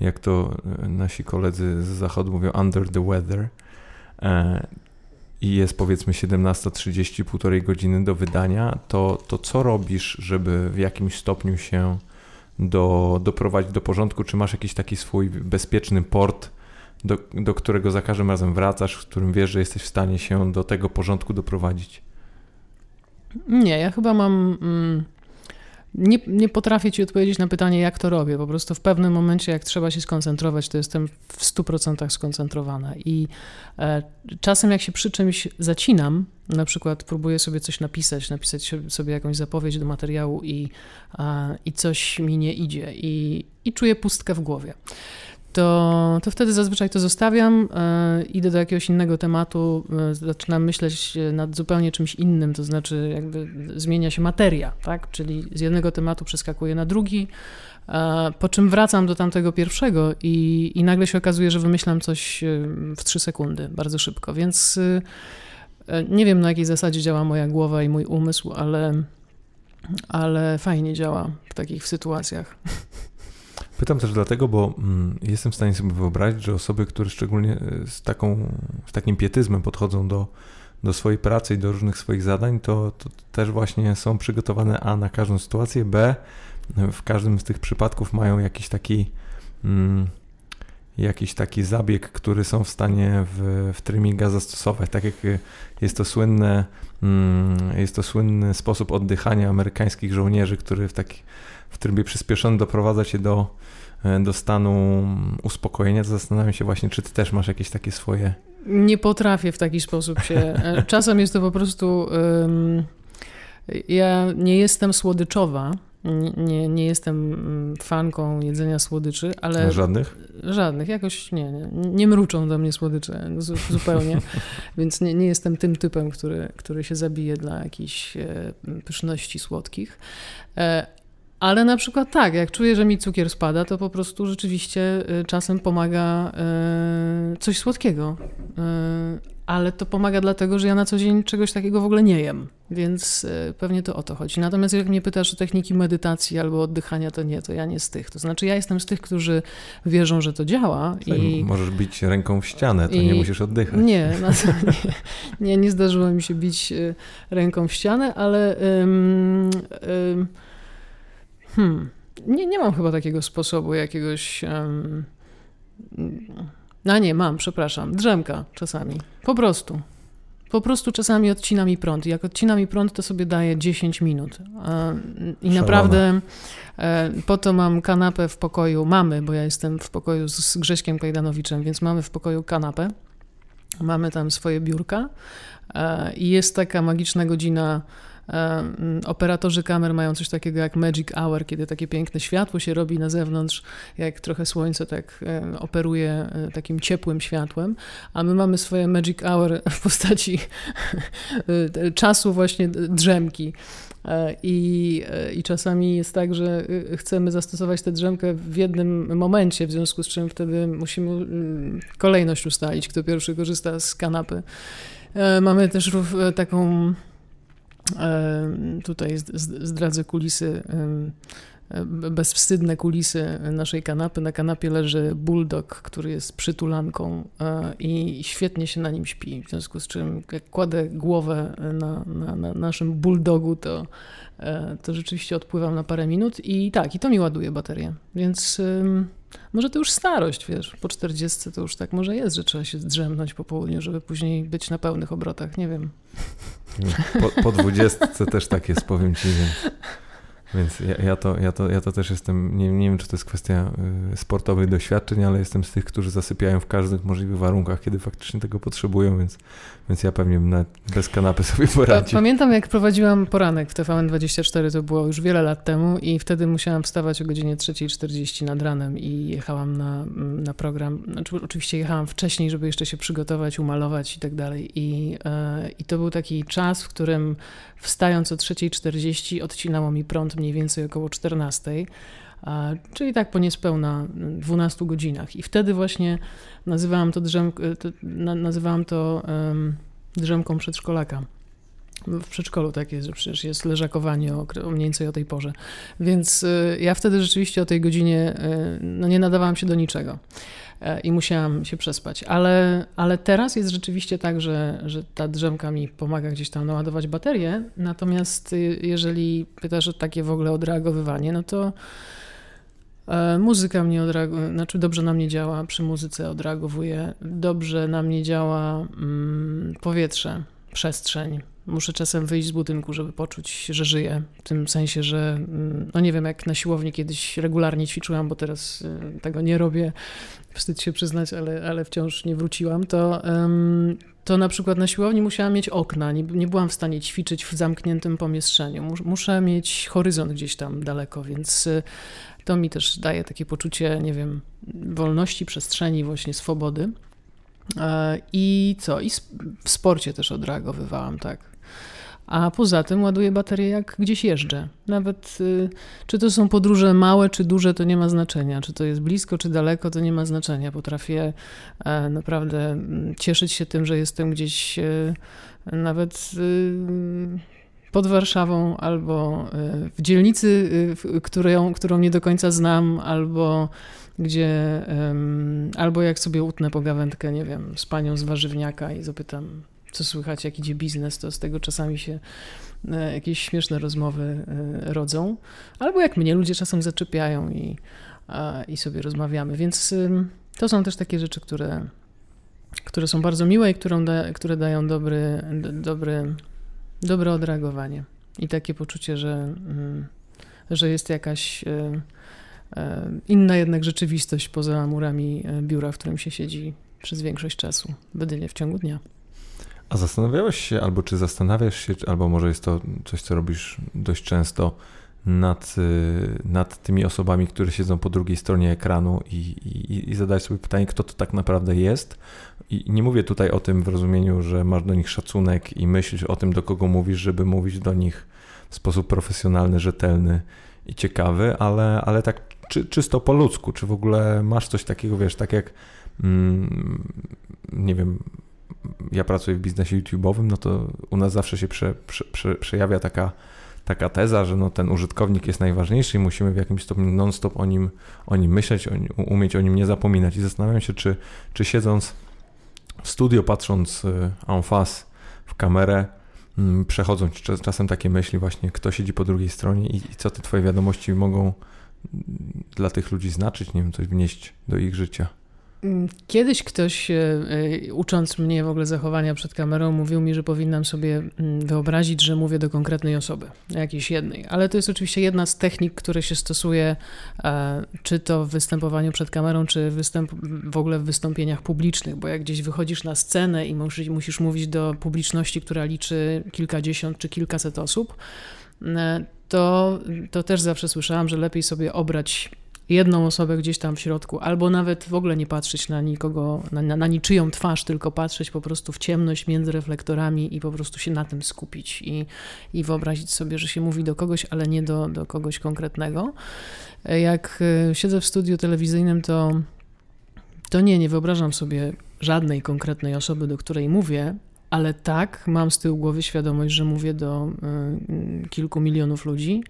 jak to nasi koledzy z zachodu mówią, under the weather, e, i jest powiedzmy 17.30, półtorej godziny do wydania, to, to co robisz, żeby w jakimś stopniu się do, doprowadzić do porządku? Czy masz jakiś taki swój bezpieczny port, do, do którego za każdym razem wracasz, w którym wiesz, że jesteś w stanie się do tego porządku doprowadzić? Nie, ja chyba mam. Mm nie, nie potrafię ci odpowiedzieć na pytanie, jak to robię. Po prostu w pewnym momencie, jak trzeba się skoncentrować, to jestem w 100% skoncentrowana. I e, czasem, jak się przy czymś zacinam, na przykład próbuję sobie coś napisać, napisać sobie jakąś zapowiedź do materiału i, i coś mi nie idzie, i, i czuję pustkę w głowie to, to wtedy zazwyczaj to zostawiam, e, idę do jakiegoś innego tematu, e, zaczynam myśleć nad zupełnie czymś innym, to znaczy jakby zmienia się materia, tak? Czyli z jednego tematu przeskakuję na drugi, e, po czym wracam do tamtego pierwszego i, i nagle się okazuje, że wymyślam coś w trzy sekundy, bardzo szybko, więc nie wiem na jakiej zasadzie działa moja głowa i mój umysł, ale, ale fajnie działa w takich sytuacjach. Pytam też dlatego, bo mm, jestem w stanie sobie wyobrazić, że osoby, które szczególnie e, z, taką, z takim pietyzmem podchodzą do, do swojej pracy i do różnych swoich zadań, to, to też właśnie są przygotowane A na każdą sytuację, B w każdym z tych przypadków mają jakiś taki mm, jakiś taki zabieg, który są w stanie w, w trimminga zastosować. Tak jak jest to słynne, mm, jest to słynny sposób oddychania amerykańskich żołnierzy, który w, taki, w trybie przyspieszonym doprowadza cię do E, do stanu uspokojenia, to zastanawiam się właśnie, czy ty też masz jakieś takie swoje... Nie potrafię w taki sposób się... E, czasem jest to po prostu... Um, ja nie jestem słodyczowa, nie, nie, jestem mm, fanką jedzenia słodyczy, ale... Żadnych? Żadnych, jakoś nie, nie, nie mruczą do mnie słodycze zupełnie, więc nie, nie jestem tym typem, który, który się zabije dla jakichś e, pyszności słodkich Ale na przykład tak, jak czuję, że mi cukier spada, to po prostu rzeczywiście y, czasem pomaga y, coś słodkiego. Y, ale to pomaga dlatego, że ja na co dzień czegoś takiego w ogóle nie jem, więc pewnie to o to chodzi. Natomiast jak mnie pytasz o techniki medytacji albo oddychania, to nie, to ja nie z tych. To znaczy ja jestem z tych, którzy wierzą, że to działa. i Możesz bić ręką w ścianę, to i... nie musisz oddychać. Nie, no nie, nie, nie zdarzyło mi się bić ręką w ścianę, ale... Hmm. Nie, nie mam chyba takiego sposobu jakiegoś. Um... No nie, mam, przepraszam. Drzemka czasami. Po prostu. Po prostu czasami odcina mi prąd. Jak odcina mi prąd, to sobie daję 10 minut. I naprawdę e, po to mam kanapę w pokoju. Mamy, bo ja jestem w pokoju z Grześkiem Kajdanowiczem, więc mamy w pokoju kanapę. Mamy tam swoje biurka e, i jest taka magiczna godzina Operatorzy kamer mają coś takiego jak magic hour, kiedy takie piękne światło się robi na zewnątrz, jak trochę słońce tak operuje e, takim ciepłym światłem, a my mamy swoje magic hour w postaci e, czasu właśnie drzemki. E, I, I czasami jest tak, że chcemy zastosować tę drzemkę w jednym momencie, w związku z czym wtedy musimy mm, kolejność ustalić, kto pierwszy korzysta z kanapy. Mamy też taką Tutaj zdradzę kulisy, bezwstydne kulisy naszej kanapy. Na kanapie leży bulldog, który jest przytulanką e, i świetnie się na nim śpi. W związku z czym, jak kładę głowę na, na, na naszym bulldogu, to, e, to rzeczywiście odpływam na parę minut i tak, i to mi ładuje baterię. Więc może to już starość, wiesz, po 40 to już tak może jest, że trzeba się zdrzemnąć po południu, żeby później być na pełnych obrotach, nie wiem. Po, po 20 też tak jest, powiem ci, więc... Więc ja, ja, to, ja, to, ja to też jestem, nie, nie wiem czy to jest kwestia y, sportowych doświadczeń, ale jestem z tych, którzy zasypiają w każdych możliwych warunkach, kiedy faktycznie tego potrzebują, więc, więc ja pewnie bym bez kanapy sobie poradził. Pamiętam jak prowadziłam poranek w TVN24, to było już wiele lat temu i wtedy musiałam wstawać o godzinie 3.40 nad ranem i jechałam na, na program. Znaczy, oczywiście jechałam wcześniej, żeby jeszcze się przygotować, umalować i tak dalej. I, e, I to był taki czas, w którym wstając o 3.40 odcinało mi prąd mniej więcej około 14 czyli tak po niespełna 12 godzinach. I wtedy właśnie nazywałam to, drzem, to, nazywałam to drzemką przedszkolaka. W przedszkolu tak jest, że przecież jest leżakowanie o, o mniej więcej o tej porze. Więc y, ja wtedy rzeczywiście o tej godzinie y, no, nie nadawałam się do niczego y, i musiałam się przespać. Ale, ale teraz jest rzeczywiście tak, że, że ta drzemka mi pomaga gdzieś tam naładować baterię. Natomiast jeżeli pytasz o takie w ogóle odreagowywanie, no to E, muzyka mnie odreaguje, znaczy dobrze na mnie działa, przy muzyce odreagowuje, dobrze na mnie działa mm, powietrze, przestrzeń. Muszę czasem wyjść z budynku, żeby poczuć, że żyję. W tym sensie, że mm, no nie wiem, jak na siłowni kiedyś regularnie ćwiczyłam, bo teraz y, tego nie robię, wstyd się przyznać, ale, ale wciąż nie wróciłam, to, to na przykład na siłowni musiałam mieć okna. Nie, nie byłam w stanie ćwiczyć w zamkniętym pomieszczeniu. Muszę mieć horyzont gdzieś tam daleko, więc y, to mi też daje takie poczucie, nie wiem, wolności, przestrzeni, właśnie swobody. E, I co? I w sporcie też odreagowywałam, tak. A poza tym ładuję baterię jak gdzieś jeżdżę. Nawet y, czy to są podróże małe, czy duże, to nie ma znaczenia. Czy to jest blisko, czy daleko, to nie ma znaczenia. Potrafię e, naprawdę mm, cieszyć się tym, że jestem gdzieś e, nawet y, pod Warszawą, albo y, w dzielnicy, y, którą, którą nie do końca znam, albo gdzie, albo jak sobie utnę pogawędkę, nie wiem, z panią z warzywniaka i zapytam, co słychać, jak idzie biznes, to z tego czasami się e, jakieś śmieszne rozmowy e, rodzą. Albo jak mnie ludzie czasem zaczepiają i, i sobie rozmawiamy. Więc to są też takie rzeczy, które, które są bardzo miłe i którą da, które dają dobry, dobry dobre odreagowanie i takie poczucie, że, mm, że jest jakaś e, inna jednak rzeczywistość poza murami biura, w którym się siedzi przez większość czasu, jedynie w ciągu dnia. A zastanawiałeś się, albo czy zastanawiasz się, albo może jest to coś, co robisz dość często, nad, nad tymi osobami, które siedzą po drugiej stronie ekranu i, i, i zadać sobie pytanie, kto to tak naprawdę jest, i nie mówię tutaj o tym w rozumieniu, że masz do nich szacunek i myślisz o tym, do kogo mówisz, żeby mówić do nich w sposób profesjonalny, rzetelny i ciekawy, ale, ale tak czy, czysto po ludzku, czy w ogóle masz coś takiego, wiesz, tak jak mm, nie wiem, ja pracuję w biznesie YouTube'owym, no to u nas zawsze się prze, prze, prze, przejawia taka, taka teza, że no ten użytkownik jest najważniejszy i musimy w jakimś stopniu non-stop o nim, o nim myśleć, o, umieć o nim nie zapominać. I zastanawiam się, czy, czy siedząc w studio, patrząc y, en face w kamerę, mm, przechodzą ci czasem takie myśli właśnie, kto siedzi po drugiej stronie i, i co te twoje wiadomości mogą mm, dla tych ludzi znaczyć, nie wiem, coś wnieść do ich życia. Mm, kiedyś ktoś, e, e, ucząc mnie w ogóle zachowania przed kamerą, mówił mi, że powinnam sobie mm, wyobrazić, że mówię do konkretnej osoby, jakiejś jednej. Ale to jest oczywiście jedna z technik, które się stosuje, e, czy to w występowaniu przed kamerą, czy występ, w ogóle w wystąpieniach publicznych, bo jak gdzieś wychodzisz na scenę i musisz, musisz mówić do publiczności, która liczy kilkadziesiąt czy kilkaset osób, to, to też zawsze słyszałam, że lepiej sobie obrać jedną osobę gdzieś tam w środku, albo nawet w ogóle nie patrzeć na nikogo, na, na, na, niczyją twarz, tylko patrzeć po prostu w ciemność między reflektorami i po prostu się na tym skupić i, i wyobrazić sobie, że się mówi do kogoś, ale nie do, do kogoś konkretnego. Jak e, siedzę w studiu telewizyjnym, to, to nie, nie wyobrażam sobie żadnej konkretnej osoby, do której mówię, ale tak, mam z tyłu głowy świadomość, że mówię do y, kilku milionów ludzi.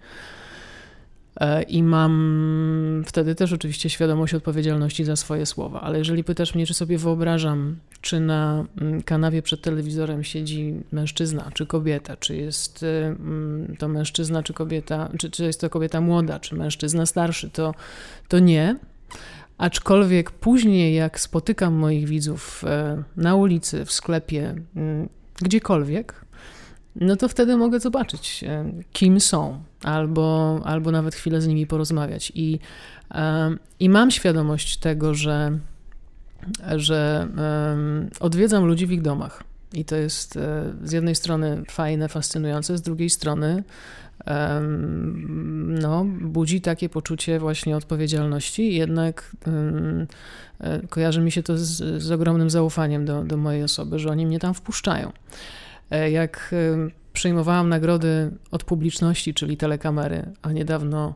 E, I mam wtedy też oczywiście świadomość odpowiedzialności za swoje słowa. Ale jeżeli pytasz mnie, czy sobie wyobrażam, czy na mm, kanawie przed telewizorem siedzi mężczyzna, czy kobieta, czy jest y, mm, to mężczyzna, czy kobieta, czy, czy jest to kobieta młoda, czy mężczyzna starszy, to, to nie. Aczkolwiek później, jak spotykam moich widzów e, na ulicy, w sklepie, mm, gdziekolwiek, no to wtedy mogę zobaczyć, e, kim są, albo, albo nawet chwilę z nimi porozmawiać. I, e, i mam świadomość tego, że, że odwiedzam ludzi w ich domach. I to jest e, z jednej strony fajne, fascynujące, z drugiej strony no, budzi takie poczucie właśnie odpowiedzialności. Jednak kojarzy mi się to z, z ogromnym zaufaniem do, do mojej osoby, że oni mnie tam wpuszczają. E, jak e, przyjmowałam nagrody od publiczności, czyli telekamery, a niedawno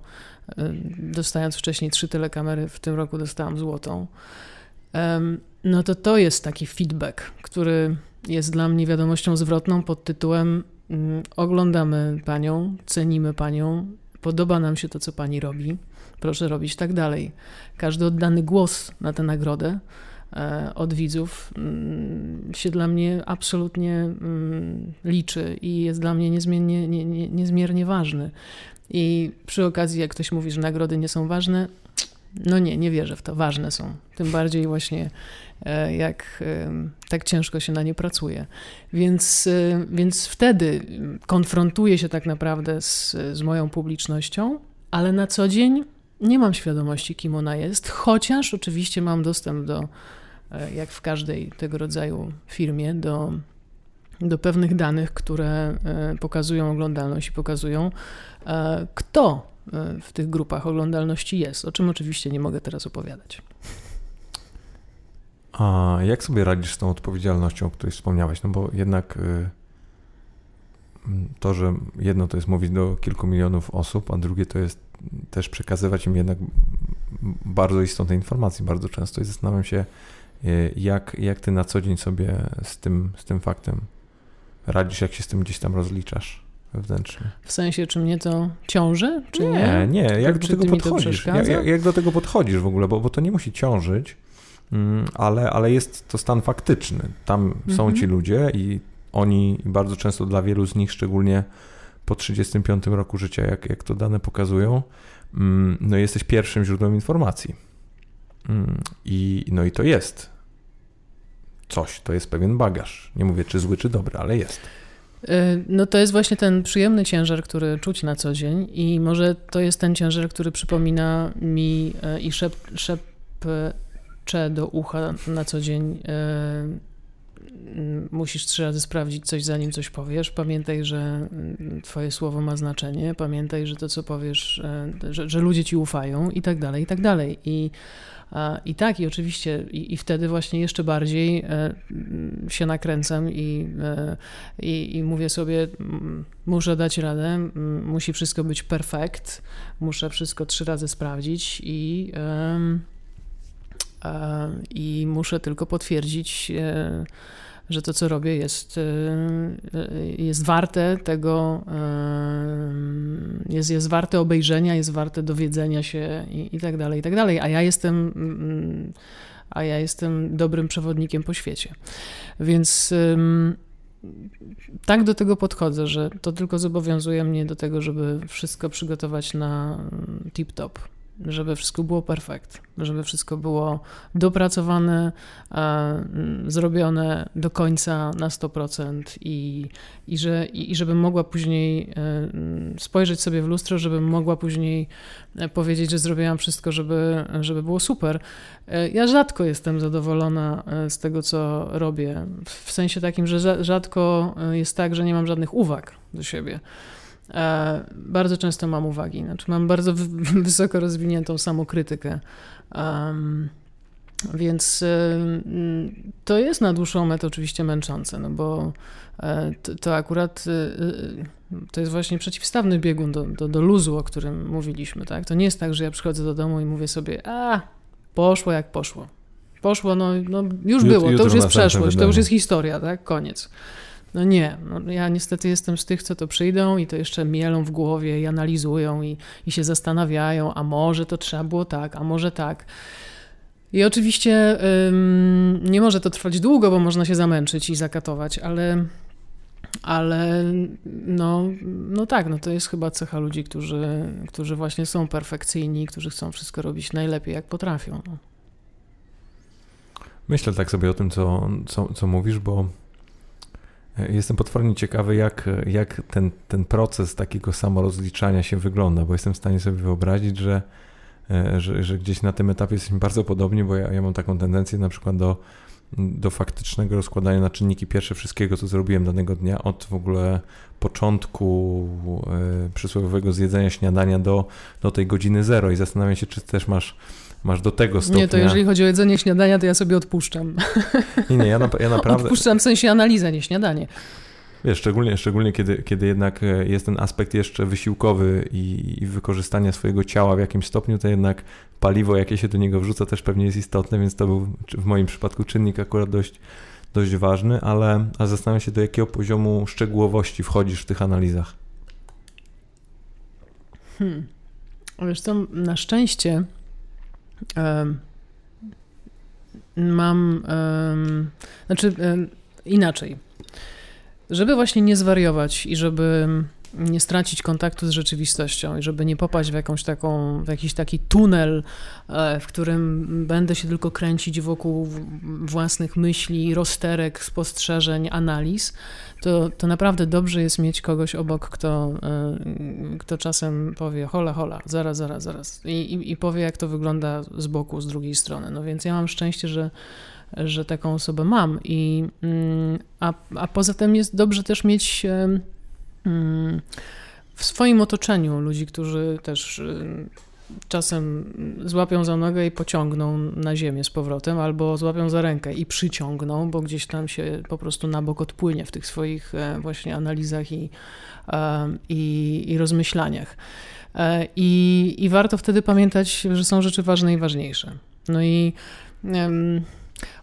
e, dostając wcześniej trzy telekamery, w tym roku dostałam złotą, no to to jest taki feedback, który jest dla mnie wiadomością zwrotną pod tytułem mm, oglądamy panią, cenimy panią, podoba nam się to, co pani robi, proszę robić tak dalej. Każdy oddany głos na tę nagrodę od widzów mm, się dla mnie absolutnie mm, liczy i jest dla mnie niezmiennie, nie, nie, niezmiernie ważny. I przy okazji, jak ktoś mówi, że nagrody nie są ważne, no nie, nie wierzę w to. Ważne są. Tym bardziej właśnie e, jak tak ciężko się na nie pracuje. Więc, e, więc wtedy konfrontuję się tak naprawdę z, z moją publicznością, ale na co dzień nie mam świadomości, kim ona jest, chociaż oczywiście mam dostęp do E, jak w każdej tego rodzaju firmie, do, do pewnych danych, które e, pokazują oglądalność i pokazują, e, kto w tych grupach oglądalności jest, o czym oczywiście nie mogę teraz opowiadać. A jak sobie radzisz z tą odpowiedzialnością, o której wspomniałeś? No bo jednak to, że jedno to jest mówić do kilku milionów osób, a drugie to jest też przekazywać im jednak bardzo istotne informacje bardzo często i zastanawiam się, Y, jak, jak ty na co dzień sobie z tym, z tym faktem radzisz, jak się z tym gdzieś tam rozliczasz wewnętrznie? W sensie, czy mnie to ciąży, czy nie? Nie, nie. Jak do tego podchodzisz? Jak, jak, jak, do tego podchodzisz w ogóle? Bo, bo to nie musi ciążyć, mm, ale, ale jest to stan faktyczny. Tam mhm. są ci ludzie i oni bardzo często dla wielu z nich, szczególnie po 35 roku życia, jak, jak to dane pokazują, mm, no jesteś pierwszym źródłem informacji. Mm, I, no i to jest coś, to jest pewien bagaż. Nie mówię, czy zły, czy dobry, ale jest. Y, no to jest właśnie ten przyjemny ciężar, który czuć na co dzień i może to jest ten ciężar, który przypomina mi y, i szep, szepcze do ucha na co dzień y, musisz trzy razy sprawdzić coś, zanim coś powiesz. Pamiętaj, że mm, twoje słowo ma znaczenie. Pamiętaj, że to, co powiesz, że, że ludzie ci ufają i tak dalej, i tak dalej. I, i tak, i oczywiście, i, i wtedy właśnie jeszcze bardziej e, się nakręcam i, e, i, i mówię sobie, muszę dać radę, musi wszystko być perfekt, muszę wszystko trzy razy sprawdzić i i muszę tylko potwierdzić, e, że to, co robię, jest, e, e, jest warte tego, jest, jest warte obejrzenia, jest warte dowiedzenia się i, i tak dalej, i tak dalej. A ja jestem mm, a ja jestem dobrym przewodnikiem po świecie. Więc tak do tego podchodzę, że to tylko zobowiązuje mnie do tego, żeby wszystko przygotować na mm, tip-top żeby wszystko było perfekt, żeby wszystko było dopracowane, e, zrobione do końca na 100% i, i, że, i, żebym mogła później e, spojrzeć sobie w lustro, żebym mogła później e, powiedzieć, że zrobiłam wszystko, żeby, żeby było super. Ja rzadko jestem zadowolona z tego, co robię, w sensie takim, że rzadko jest tak, że nie mam żadnych uwag do siebie. E, bardzo często mam uwagi, znaczy mam bardzo wysoko rozwiniętą samokrytykę. Um, więc e, to jest na dłuższą metę oczywiście męczące, no bo e, to, to, akurat to jest właśnie przeciwstawny biegun do, do, do luzu, o którym mówiliśmy. Tak? To nie jest tak, że ja przychodzę do domu i mówię sobie, a poszło jak poszło. Poszło, no, no już było, to już jest przeszłość, to już jest historia, tak? Koniec. No nie, no ja niestety jestem z tych, co to przyjdą i to jeszcze mielą w głowie i analizują i, i się zastanawiają, a może to trzeba było tak, a może tak. I oczywiście ym, nie może to trwać długo, bo można się zamęczyć i zakatować, ale, ale no, no tak, no to jest chyba cecha ludzi, którzy, którzy właśnie są perfekcyjni, którzy chcą wszystko robić najlepiej, jak potrafią. No. Myślę tak sobie o tym, co, co, co mówisz, bo Jestem potwornie ciekawy, jak, jak ten, ten proces takiego samorozliczania się wygląda, bo jestem w stanie sobie wyobrazić, że, e, że, że gdzieś na tym etapie jesteśmy bardzo podobni, bo ja, ja mam taką tendencję na przykład do, do faktycznego rozkładania na czynniki pierwsze wszystkiego, co zrobiłem danego dnia, od w ogóle początku y, przysłowiowego zjedzenia śniadania do, do tej godziny zero. I zastanawiam się, czy też masz masz do tego stopnia... Nie, to jeżeli chodzi o jedzenie śniadania, to ja sobie odpuszczam. Nie, nie, ja, na, ja naprawdę... Odpuszczam w sensie analizę, nie śniadanie. Wiesz, szczególnie, szczególnie kiedy, kiedy jednak e, jest ten aspekt jeszcze wysiłkowy i, i wykorzystania swojego ciała w jakimś stopniu, to jednak paliwo, jakie się do niego wrzuca, też pewnie jest istotne, więc to był w moim przypadku czynnik akurat dość, dość ważny, ale, ale zastanawiam się, do jakiego poziomu szczegółowości wchodzisz w tych analizach. Hmm. Wiesz co, na szczęście mam, znaczy inaczej. Żeby właśnie nie zwariować i żeby nie stracić kontaktu z rzeczywistością i żeby nie popaść w jakąś taką, w jakiś taki tunel, e, w którym będę się tylko kręcić wokół własnych myśli, rozterek, spostrzeżeń, analiz, to, to naprawdę dobrze jest mieć kogoś obok, kto, e, kto czasem powie hola, hola, zaraz, zaraz, zaraz i, i, i powie, jak to wygląda z boku, z drugiej strony. No więc ja mam szczęście, że że taką osobę mam. I, mm, a, a poza tym jest dobrze też mieć w swoim otoczeniu ludzi, którzy też y, czasem złapią za nogę i pociągną na ziemię z powrotem, albo złapią za rękę i przyciągną, bo gdzieś tam się po prostu na bok odpłynie w tych swoich e, właśnie analizach i, e, i, i rozmyślaniach. E, I, I warto wtedy pamiętać, że są rzeczy ważne i ważniejsze. No i okej,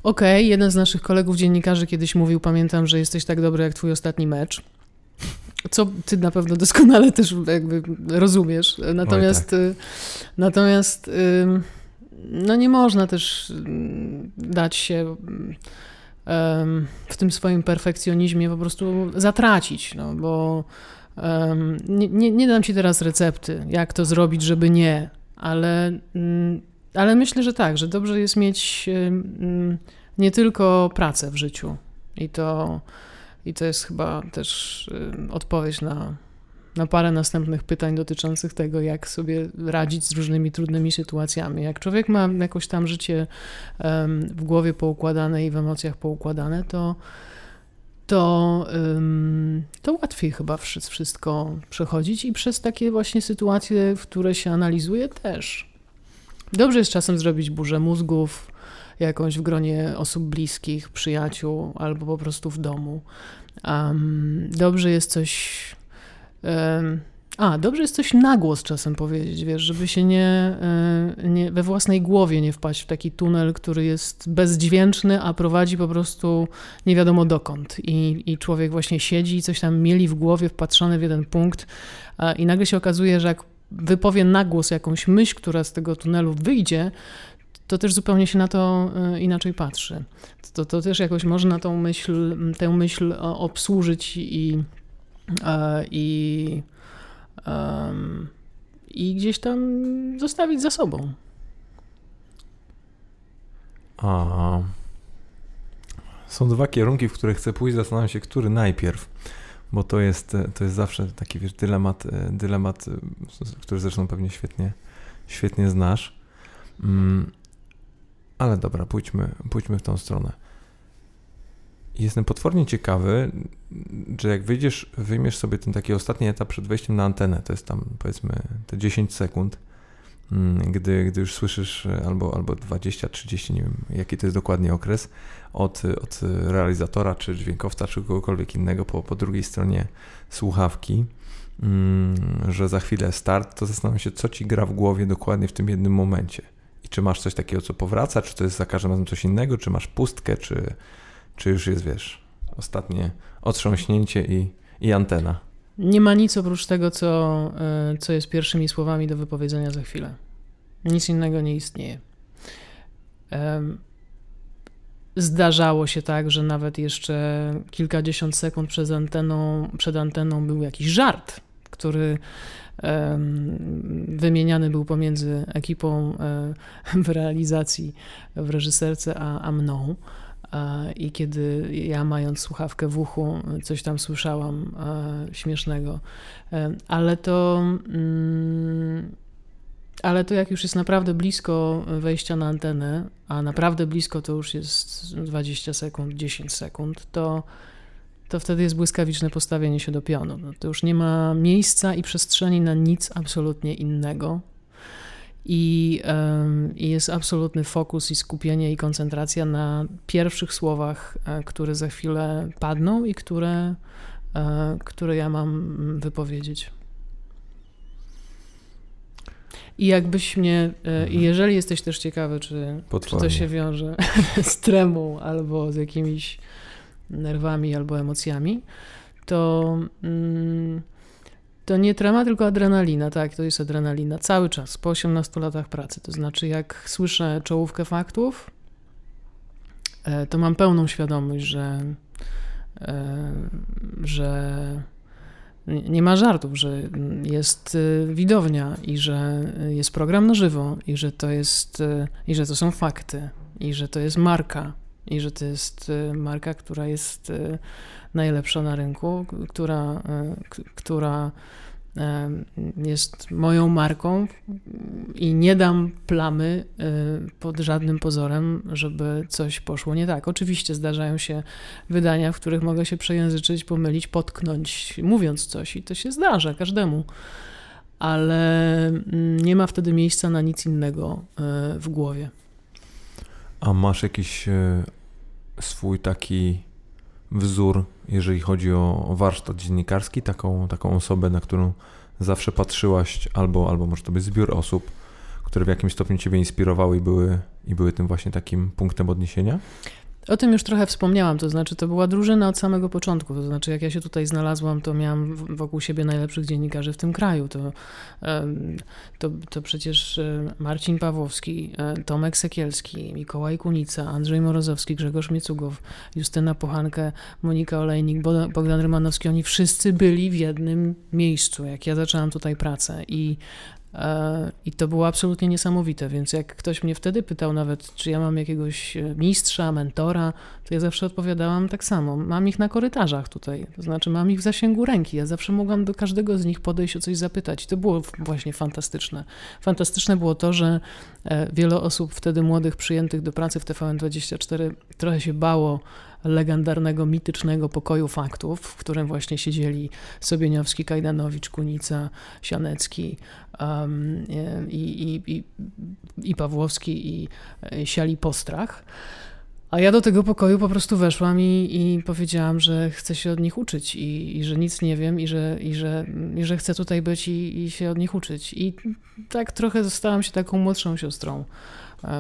okay, jeden z naszych kolegów dziennikarzy kiedyś mówił, pamiętam, że jesteś tak dobry jak twój ostatni mecz. Co ty na pewno doskonale też jakby rozumiesz. Natomiast, tak. Y, natomiast no nie można też mm, dać się w tym swoim perfekcjonizmie po prostu zatracić, no bo nie, nie, nie dam ci teraz recepty, jak to zrobić, żeby nie, ale, mm, ale myślę, że tak, że dobrze jest mieć nie tylko pracę w życiu i to i to jest chyba też odpowiedź na, na parę następnych pytań dotyczących tego, jak sobie radzić z różnymi trudnymi sytuacjami. Jak człowiek ma jakoś tam życie w głowie poukładane i w emocjach poukładane, to to, to łatwiej chyba wszystko przechodzić i przez takie właśnie sytuacje, w które się analizuje też. Dobrze jest czasem zrobić burzę mózgów, jakąś w gronie osób bliskich, przyjaciół albo po prostu w domu. Um, dobrze jest coś. Um, a, dobrze jest coś na głos czasem powiedzieć, wiesz, żeby się nie, e, nie, we własnej głowie nie wpaść w taki tunel, który jest bezdźwięczny, a prowadzi po prostu nie wiadomo dokąd. I, i człowiek właśnie siedzi i coś tam mieli w głowie wpatrzony w jeden punkt i nagle się okazuje, że jak wypowie na głos jakąś myśl, która z tego tunelu wyjdzie, to też zupełnie się na to e, inaczej patrzy. To, to też jakoś można tą myśl, tę myśl obsłużyć i, e, i, i gdzieś tam zostawić za sobą. A, są dwa kierunki, w które chcę pójść. Zastanawiam się, który najpierw, bo to jest, to jest zawsze taki wiesz, dylemat, e, dylemat, który zresztą pewnie świetnie, świetnie znasz. Ale dobra, pójdźmy, pójdźmy w tą stronę. Jestem potwornie ciekawy, że jak wyjdziesz, wyjmiesz sobie ten taki ostatni etap przed wejściem na antenę, to jest tam powiedzmy te 10 sekund, mm, gdy, gdy już słyszysz albo, albo 20, 30, nie wiem jaki to jest dokładnie okres, od, od realizatora, czy dźwiękowca, czy kogokolwiek innego po, po drugiej stronie słuchawki, mm, że za chwilę start, to zastanawiam się, co ci gra w głowie dokładnie w tym jednym momencie. Czy masz coś takiego, co powraca, czy to jest za każdym razem coś innego, czy masz pustkę, czy, czy już jest, wiesz, ostatnie otrząśnięcie i, i antena? Nie ma nic oprócz tego, co, e, co jest pierwszymi słowami do wypowiedzenia za chwilę. Nic innego nie istnieje. Zdarzało się tak, że nawet jeszcze kilkadziesiąt sekund przed anteną, przed anteną był jakiś żart, który wymieniany był pomiędzy ekipą e, w realizacji, w reżyserce, a, a mną. I kiedy ja, mając słuchawkę w uchu, coś tam słyszałam e, śmiesznego, ale to. Mm, ale to jak już jest naprawdę blisko wejścia na antenę, a naprawdę blisko to już jest 20 sekund, 10 sekund, to to wtedy jest błyskawiczne postawienie się do pionu. No, to już nie ma miejsca i przestrzeni na nic absolutnie innego. I, I, jest absolutny fokus i skupienie i koncentracja na pierwszych słowach, e, które za chwilę padną i które, e, które ja mam wypowiedzieć. I jakbyś mnie, e, mhm. jeżeli jesteś też ciekawy, czy, czy to się wiąże z tremą albo z jakimiś nerwami albo emocjami, to, mm, to nie trema, tylko adrenalina. Tak, to jest adrenalina cały czas, po 18 latach pracy. To znaczy, jak słyszę czołówkę faktów, e, to mam pełną świadomość, że, e, że nie ma żartów, że jest e, widownia i że jest program na żywo i że to jest i że to są fakty i że to jest marka i że to jest y, marka, która jest y, najlepsza na rynku, która, y, która jest moją marką i nie dam plamy pod żadnym pozorem, żeby coś poszło nie tak. Oczywiście zdarzają się wydania, w których mogę się przejęzyczyć, pomylić, potknąć, mówiąc coś i to się zdarza każdemu, ale mm, nie ma wtedy miejsca na nic innego w głowie. A masz jakiś swój taki wzór, jeżeli chodzi o warsztat dziennikarski, taką, taką osobę, na którą zawsze patrzyłaś, albo, albo może to być zbiór osób, które w jakimś stopniu Ciebie inspirowały i były, i były tym właśnie takim punktem odniesienia? O tym już trochę wspomniałam, to znaczy to była drużyna od samego początku, to znaczy jak ja się tutaj znalazłam, to miałam wokół siebie najlepszych dziennikarzy w tym kraju. To, to, to przecież e, Marcin Pawłowski, e, Tomek Sekielski, Mikołaj Kunica, Andrzej Morozowski, Grzegorz Miecugow, Justyna Pochankę, Monika Olejnik, Bogdan Rymanowski, oni wszyscy byli w jednym miejscu, jak ja zaczęłam tutaj pracę i I to było absolutnie niesamowite, więc jak ktoś mnie wtedy pytał nawet, czy ja mam jakiegoś e, mistrza, mentora, to ja zawsze odpowiadałam tak samo. Mam ich na korytarzach tutaj, to znaczy mam ich w zasięgu ręki. Ja zawsze mogłam do każdego z nich podejść o coś zapytać. I to było właśnie fantastyczne. Fantastyczne było to, że e, wiele osób wtedy młodych przyjętych do pracy w TVN24 trochę się bało legendarnego, mitycznego pokoju faktów, w którym właśnie siedzieli Sobieniowski, Kajdanowicz, Kunica, Sianecki um, i, i, i, i Pawłowski i e, Siali Postrach. A ja do tego pokoju po prostu weszłam i, i powiedziałam, że chcę się od nich uczyć i, i, że nic nie wiem i że, i że, i że chcę tutaj być i, i się od nich uczyć. I tak trochę zostałam się taką młodszą siostrą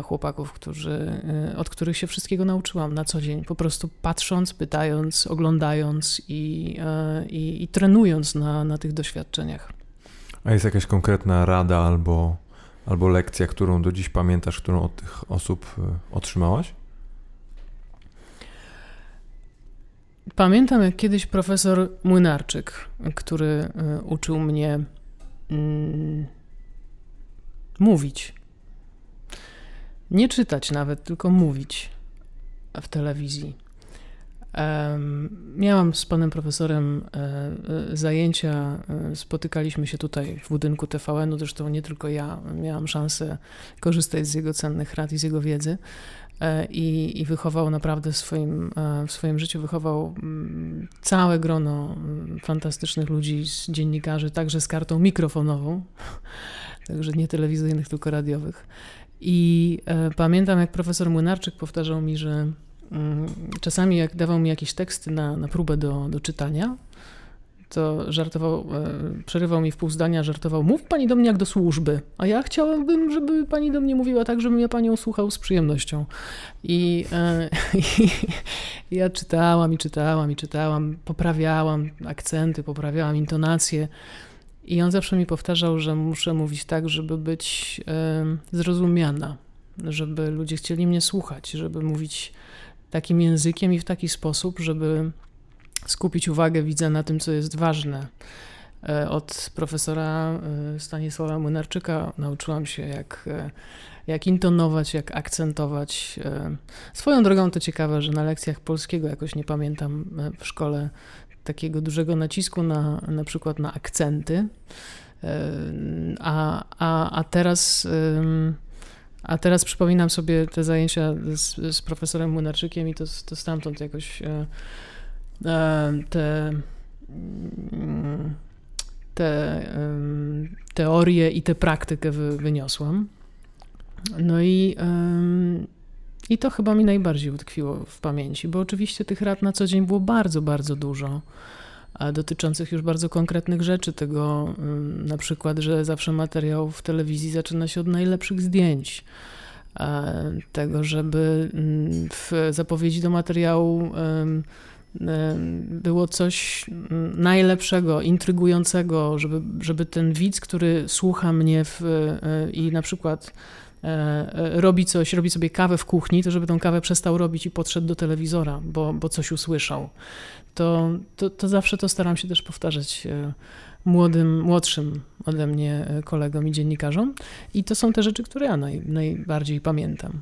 chłopaków, którzy, e, od których się wszystkiego nauczyłam na co dzień, po prostu patrząc, pytając, oglądając i, e, i, i trenując na, na tych doświadczeniach. A jest jakaś konkretna rada albo, albo lekcja, którą do dziś pamiętasz, którą od tych osób otrzymałaś? Pamiętam, jak kiedyś profesor Młynarczyk, który uczył mnie mm, mówić nie czytać nawet, tylko mówić w telewizji. Miałam z panem profesorem e, e, zajęcia, e, spotykaliśmy się tutaj w budynku TVN-u, zresztą nie tylko ja miałam szansę korzystać z jego cennych rad i z jego wiedzy. I, i wychował naprawdę w swoim, w swoim życiu, wychował mm, całe grono mm, fantastycznych ludzi, dziennikarzy, także z kartą mikrofonową, także nie telewizyjnych, tylko radiowych. I e, pamiętam, jak profesor Młynarczyk powtarzał mi, że mm, czasami jak dawał mi jakieś teksty na, na próbę do, do czytania, to żartował, e, przerywał mi w pół zdania, żartował, mówi pani do mnie jak do służby, a ja chciałabym, żeby pani do mnie mówiła tak, żebym ja panią słuchał z przyjemnością. I, e, i ja czytałam i czytałam i czytałam, poprawiałam akcenty, poprawiałam intonacje, i on zawsze mi powtarzał, że muszę mówić tak, żeby być zrozumiana, żeby ludzie chcieli mnie słuchać, żeby mówić takim językiem i w taki sposób, żeby skupić uwagę widza na tym, co jest ważne. E, od profesora e, Stanisława Młynarczyka nauczyłam się, jak, e, jak intonować, jak akcentować. Swoją drogą to ciekawe, że na lekcjach polskiego jakoś nie pamiętam w szkole takiego dużego nacisku na, na przykład na akcenty, e, a, a, a teraz... A teraz przypominam sobie te zajęcia z, z profesorem Młynarczykiem i to, to stamtąd jakoś e, e, te, te teorie i tę praktykę wyniosłam. No i i to chyba mi najbardziej utkwiło w pamięci, bo oczywiście tych rad na co dzień było bardzo, bardzo dużo dotyczących już bardzo konkretnych rzeczy, tego mm, na przykład, że zawsze materiał w telewizji zaczyna się od najlepszych zdjęć, tego, żeby mm, w zapowiedzi do materiału było coś najlepszego, intrygującego, żeby, żeby ten widz, który słucha mnie w, e, i na przykład E, e, robi coś, robi sobie kawę w kuchni, to żeby tą kawę przestał robić i podszedł do telewizora, bo, bo coś usłyszał. To, to, to zawsze to staram się też powtarzać młodym, młodszym ode mnie kolegom i dziennikarzom. I to są te rzeczy, które ja naj, najbardziej pamiętam.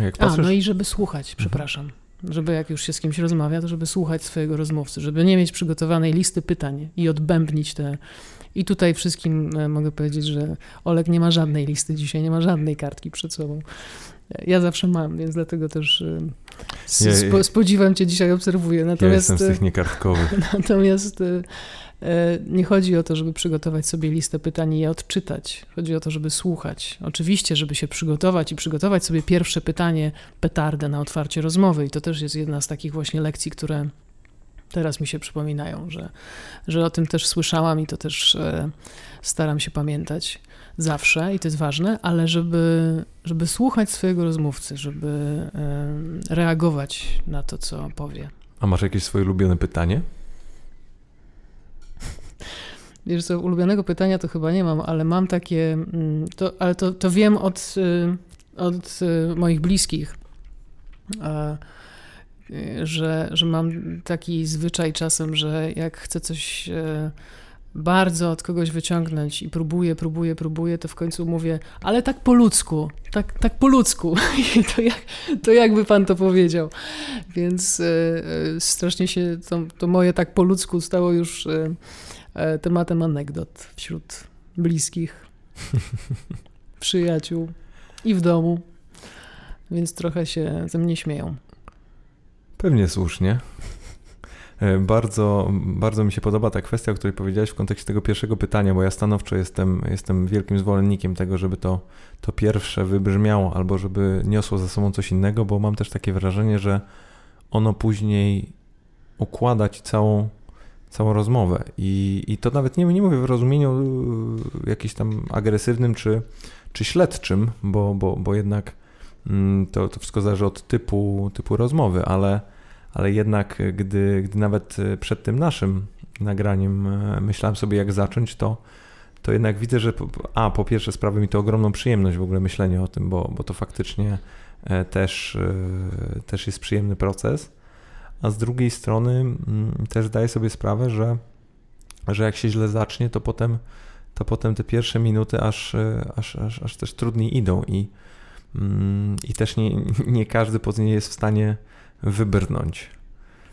Jak patrzysz... A, no i żeby słuchać, mhm. przepraszam. Żeby jak już się z kimś rozmawia, to żeby słuchać swojego rozmówcy, żeby nie mieć przygotowanej listy pytań i odbębnić te i tutaj wszystkim e, mogę powiedzieć, że Olek nie ma żadnej listy dzisiaj, nie ma żadnej kartki przed sobą. Ja zawsze mam, więc dlatego też e, podziwem cię dzisiaj obserwuję. Natomiast, ja jestem z tych niekartkowych. Natomiast e, nie chodzi o to, żeby przygotować sobie listę pytań i je odczytać. Chodzi o to, żeby słuchać. Oczywiście, żeby się przygotować i przygotować sobie pierwsze pytanie, petardę na otwarcie rozmowy. I to też jest jedna z takich właśnie lekcji, które teraz mi się przypominają, że, że o tym też słyszałam i to też e, staram się pamiętać zawsze i to jest ważne, ale żeby, żeby słuchać swojego rozmówcy, żeby e, reagować na to, co powie. A masz jakieś swoje ulubione pytanie? Wiesz co, ulubionego pytania to chyba nie mam, ale mam takie, mm, to, ale to, to wiem od, e, od moich bliskich że, że mam taki zwyczaj czasem, że jak chcę coś e, bardzo od kogoś wyciągnąć i próbuję, próbuję, próbuję, to w końcu mówię, ale tak po ludzku, tak, tak po ludzku. I to, jak, to jakby pan to powiedział. Więc e, strasznie się to, to, moje tak po ludzku stało już e, tematem anegdot wśród bliskich, przyjaciół i w domu. Więc trochę się ze mnie śmieją. Pewnie słusznie. E, bardzo, bardzo mi się podoba ta kwestia, o której powiedziałeś w kontekście tego pierwszego pytania, bo ja stanowczo jestem, jestem wielkim zwolennikiem tego, żeby to, to pierwsze wybrzmiało albo żeby niosło za sobą coś innego, bo mam też takie wrażenie, że ono później układa ci całą, całą rozmowę. I, I to nawet nie, nie mówię w rozumieniu e, jakimś tam agresywnym czy, czy śledczym, bo, bo, bo jednak mm, to, to wszystko zależy od typu, typu rozmowy, ale ale jednak e, gdy, gdy nawet e, przed tym naszym nagraniem e, myślałem sobie jak zacząć, to, to jednak widzę, że a po pierwsze sprawia mi to ogromną przyjemność w ogóle myślenie o tym, bo, bo to faktycznie też, też jest przyjemny proces, a z drugiej strony mm, też zdaję sobie sprawę, że, że jak się źle zacznie, to potem, to potem te pierwsze minuty aż, aż, aż, aż też trudniej idą i, mm, i też nie, nie każdy później jest w stanie wybrnąć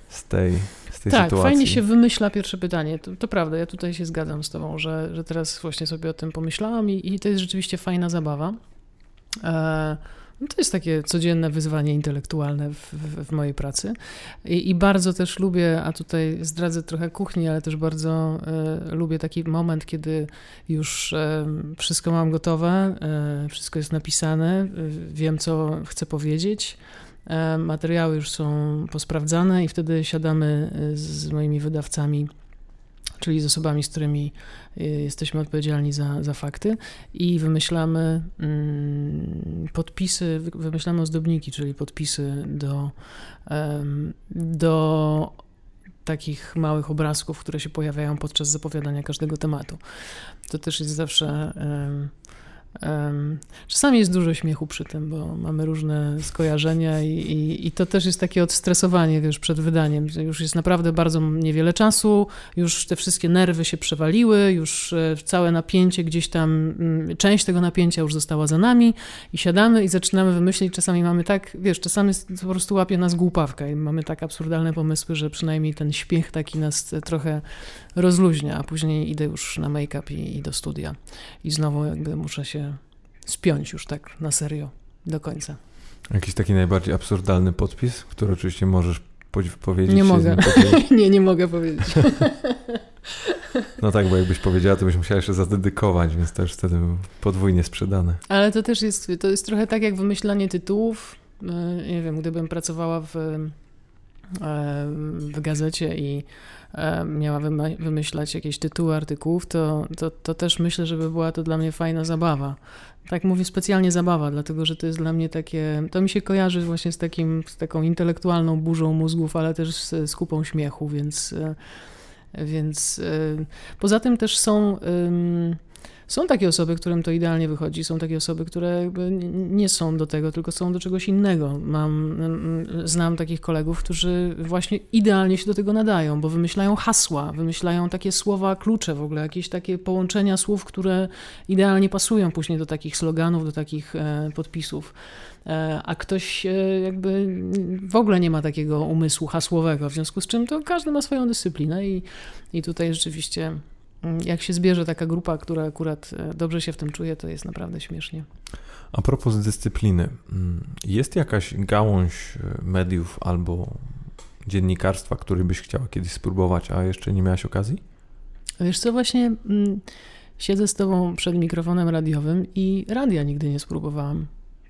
z tej, z tej tak, sytuacji. Tak, fajnie się wymyśla pierwsze pytanie. To, to, prawda, ja tutaj się zgadzam z tobą, że, że teraz właśnie sobie o tym pomyślałam i, i to jest rzeczywiście fajna zabawa. E, no to jest takie codzienne wyzwanie intelektualne w, w, w mojej pracy. I, I, bardzo też lubię, a tutaj zdradzę trochę kuchni, ale też bardzo e, lubię taki moment, kiedy już e, wszystko mam gotowe, e, wszystko jest napisane, e, wiem, co chcę powiedzieć E, materiały już są posprawdzane i wtedy siadamy e, z moimi wydawcami, czyli z osobami, z którymi e, jesteśmy odpowiedzialni za, za fakty i wymyślamy mm, podpisy, wymyślamy ozdobniki, czyli podpisy do, do takich małych obrazków, które się pojawiają podczas zapowiadania każdego tematu. To też jest zawsze Czasami jest dużo śmiechu przy tym, bo mamy różne skojarzenia i, i, i, to też jest takie odstresowanie wiesz, przed wydaniem. Już jest naprawdę bardzo niewiele czasu, już te wszystkie nerwy się przewaliły, już e, całe napięcie gdzieś tam, mm, część tego napięcia już została za nami i siadamy i zaczynamy wymyślić. Czasami mamy tak, wiesz, czasami po prostu łapie nas głupawka i mamy tak absurdalne pomysły, że przynajmniej ten śmiech taki nas trochę rozluźnia, a później idę już na make-up i, i do studia i znowu jakby muszę się spiąć już tak na serio do końca. Jakiś taki najbardziej absurdalny podpis, który oczywiście możesz powiedzieć? Nie mogę. nie, nie mogę powiedzieć. No tak, bo jakbyś powiedziała, to byś musiała jeszcze zadedykować, więc też wtedy był podwójnie sprzedane. Ale to też jest, to jest trochę tak jak wymyślanie tytułów. E, nie wiem, gdybym pracowała w, w gazecie i E, miała wymyślać jakieś tytuły artykułów, to, to, to też myślę, żeby była to dla mnie fajna zabawa. Tak mówię specjalnie zabawa, dlatego że to jest dla mnie takie, to mi się kojarzy właśnie z, takim, z taką intelektualną burzą mózgów, ale też z, z kupą śmiechu, więc, e, więc e, poza tym też są są takie osoby, którym to idealnie wychodzi, są takie osoby, które nie są do tego, tylko są do czegoś innego. Mam, znam takich kolegów, którzy właśnie idealnie się do tego nadają, bo wymyślają hasła, wymyślają takie słowa klucze w ogóle, jakieś takie połączenia słów, które idealnie pasują później do takich sloganów, do takich e, podpisów e, a ktoś e, jakby w ogóle nie ma takiego umysłu hasłowego, w związku z czym to każdy ma swoją dyscyplinę i, i tutaj rzeczywiście Mm, jak się zbierze taka grupa, która akurat e, dobrze się w tym czuje, to jest naprawdę śmiesznie. A propos dyscypliny, mm, jest jakaś gałąź e, mediów albo dziennikarstwa, który byś chciała kiedyś spróbować, a jeszcze nie miałaś okazji? Wiesz co, właśnie mm, siedzę z tobą przed mikrofonem radiowym i radia nigdy nie spróbowałam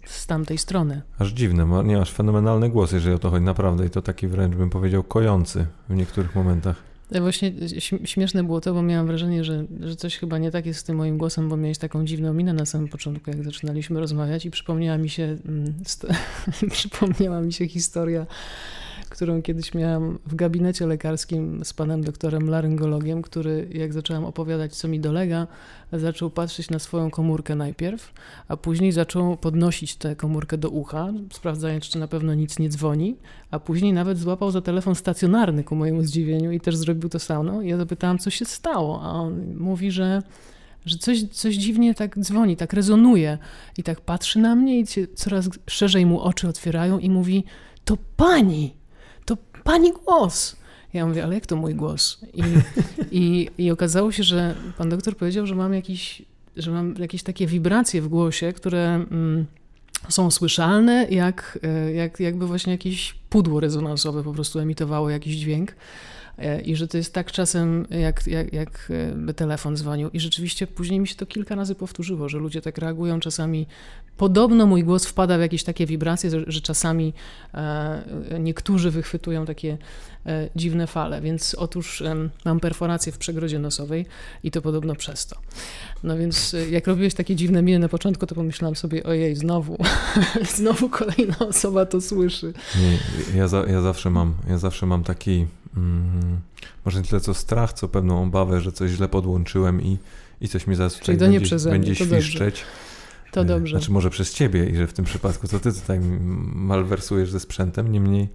z tamtej strony. Aż dziwne, nie masz fenomenalny głos, jeżeli o to chodzi, naprawdę i to taki wręcz bym powiedział kojący w niektórych momentach. Właśnie śmieszne było to, bo miałam wrażenie, że, że coś chyba nie tak jest z tym moim głosem, bo miałeś taką dziwną minę na samym początku, jak zaczynaliśmy rozmawiać i przypomniała mi się, mm, przypomniała mi się historia, którą kiedyś miałam w gabinecie lekarskim z panem doktorem laryngologiem, który jak zaczęłam opowiadać, co mi dolega, zaczął patrzeć na swoją komórkę najpierw, a później zaczął podnosić tę komórkę do ucha, sprawdzając, czy na pewno nic nie dzwoni, a później nawet złapał za telefon stacjonarny ku mojemu zdziwieniu i też zrobił to samo. Ja zapytałam, co się stało, a on mówi, że że coś, coś dziwnie tak dzwoni, tak rezonuje i tak patrzy na mnie i coraz szerzej mu oczy otwierają i mówi, to pani, pani głos. Ja mówię, ale jak to mój głos? I, i, i okazało się, że pan doktor powiedział, że mam, jakiś, że mam jakieś takie wibracje w głosie, które mm, są słyszalne, jak, e, jak, jakby właśnie jakieś pudło rezonansowe po prostu emitowało jakiś dźwięk. E, i że to jest tak czasem, jak, jak, jak by telefon dzwonił. I rzeczywiście później mi się to kilka razy powtórzyło, że ludzie tak reagują czasami. Podobno mój głos wpada w jakieś takie wibracje, że, że czasami e, niektórzy wychwytują takie e, dziwne fale. Więc otóż e, mam perforację w przegrodzie nosowej i to podobno przez to. No więc e, jak robiłeś takie dziwne miny na początku, to pomyślałam sobie, ojej, znowu, znowu kolejna osoba to słyszy. Nie, ja, za, ja zawsze mam, ja zawsze mam taki mm, może nie tyle co strach, co pewną obawę, że coś źle podłączyłem i, i coś mi zaraz tutaj będzie, będzie to świszczeć. Dobrze. To e, dobrze. Znaczy może przez ciebie i że w tym przypadku to ty tutaj malwersujesz ze sprzętem, niemniej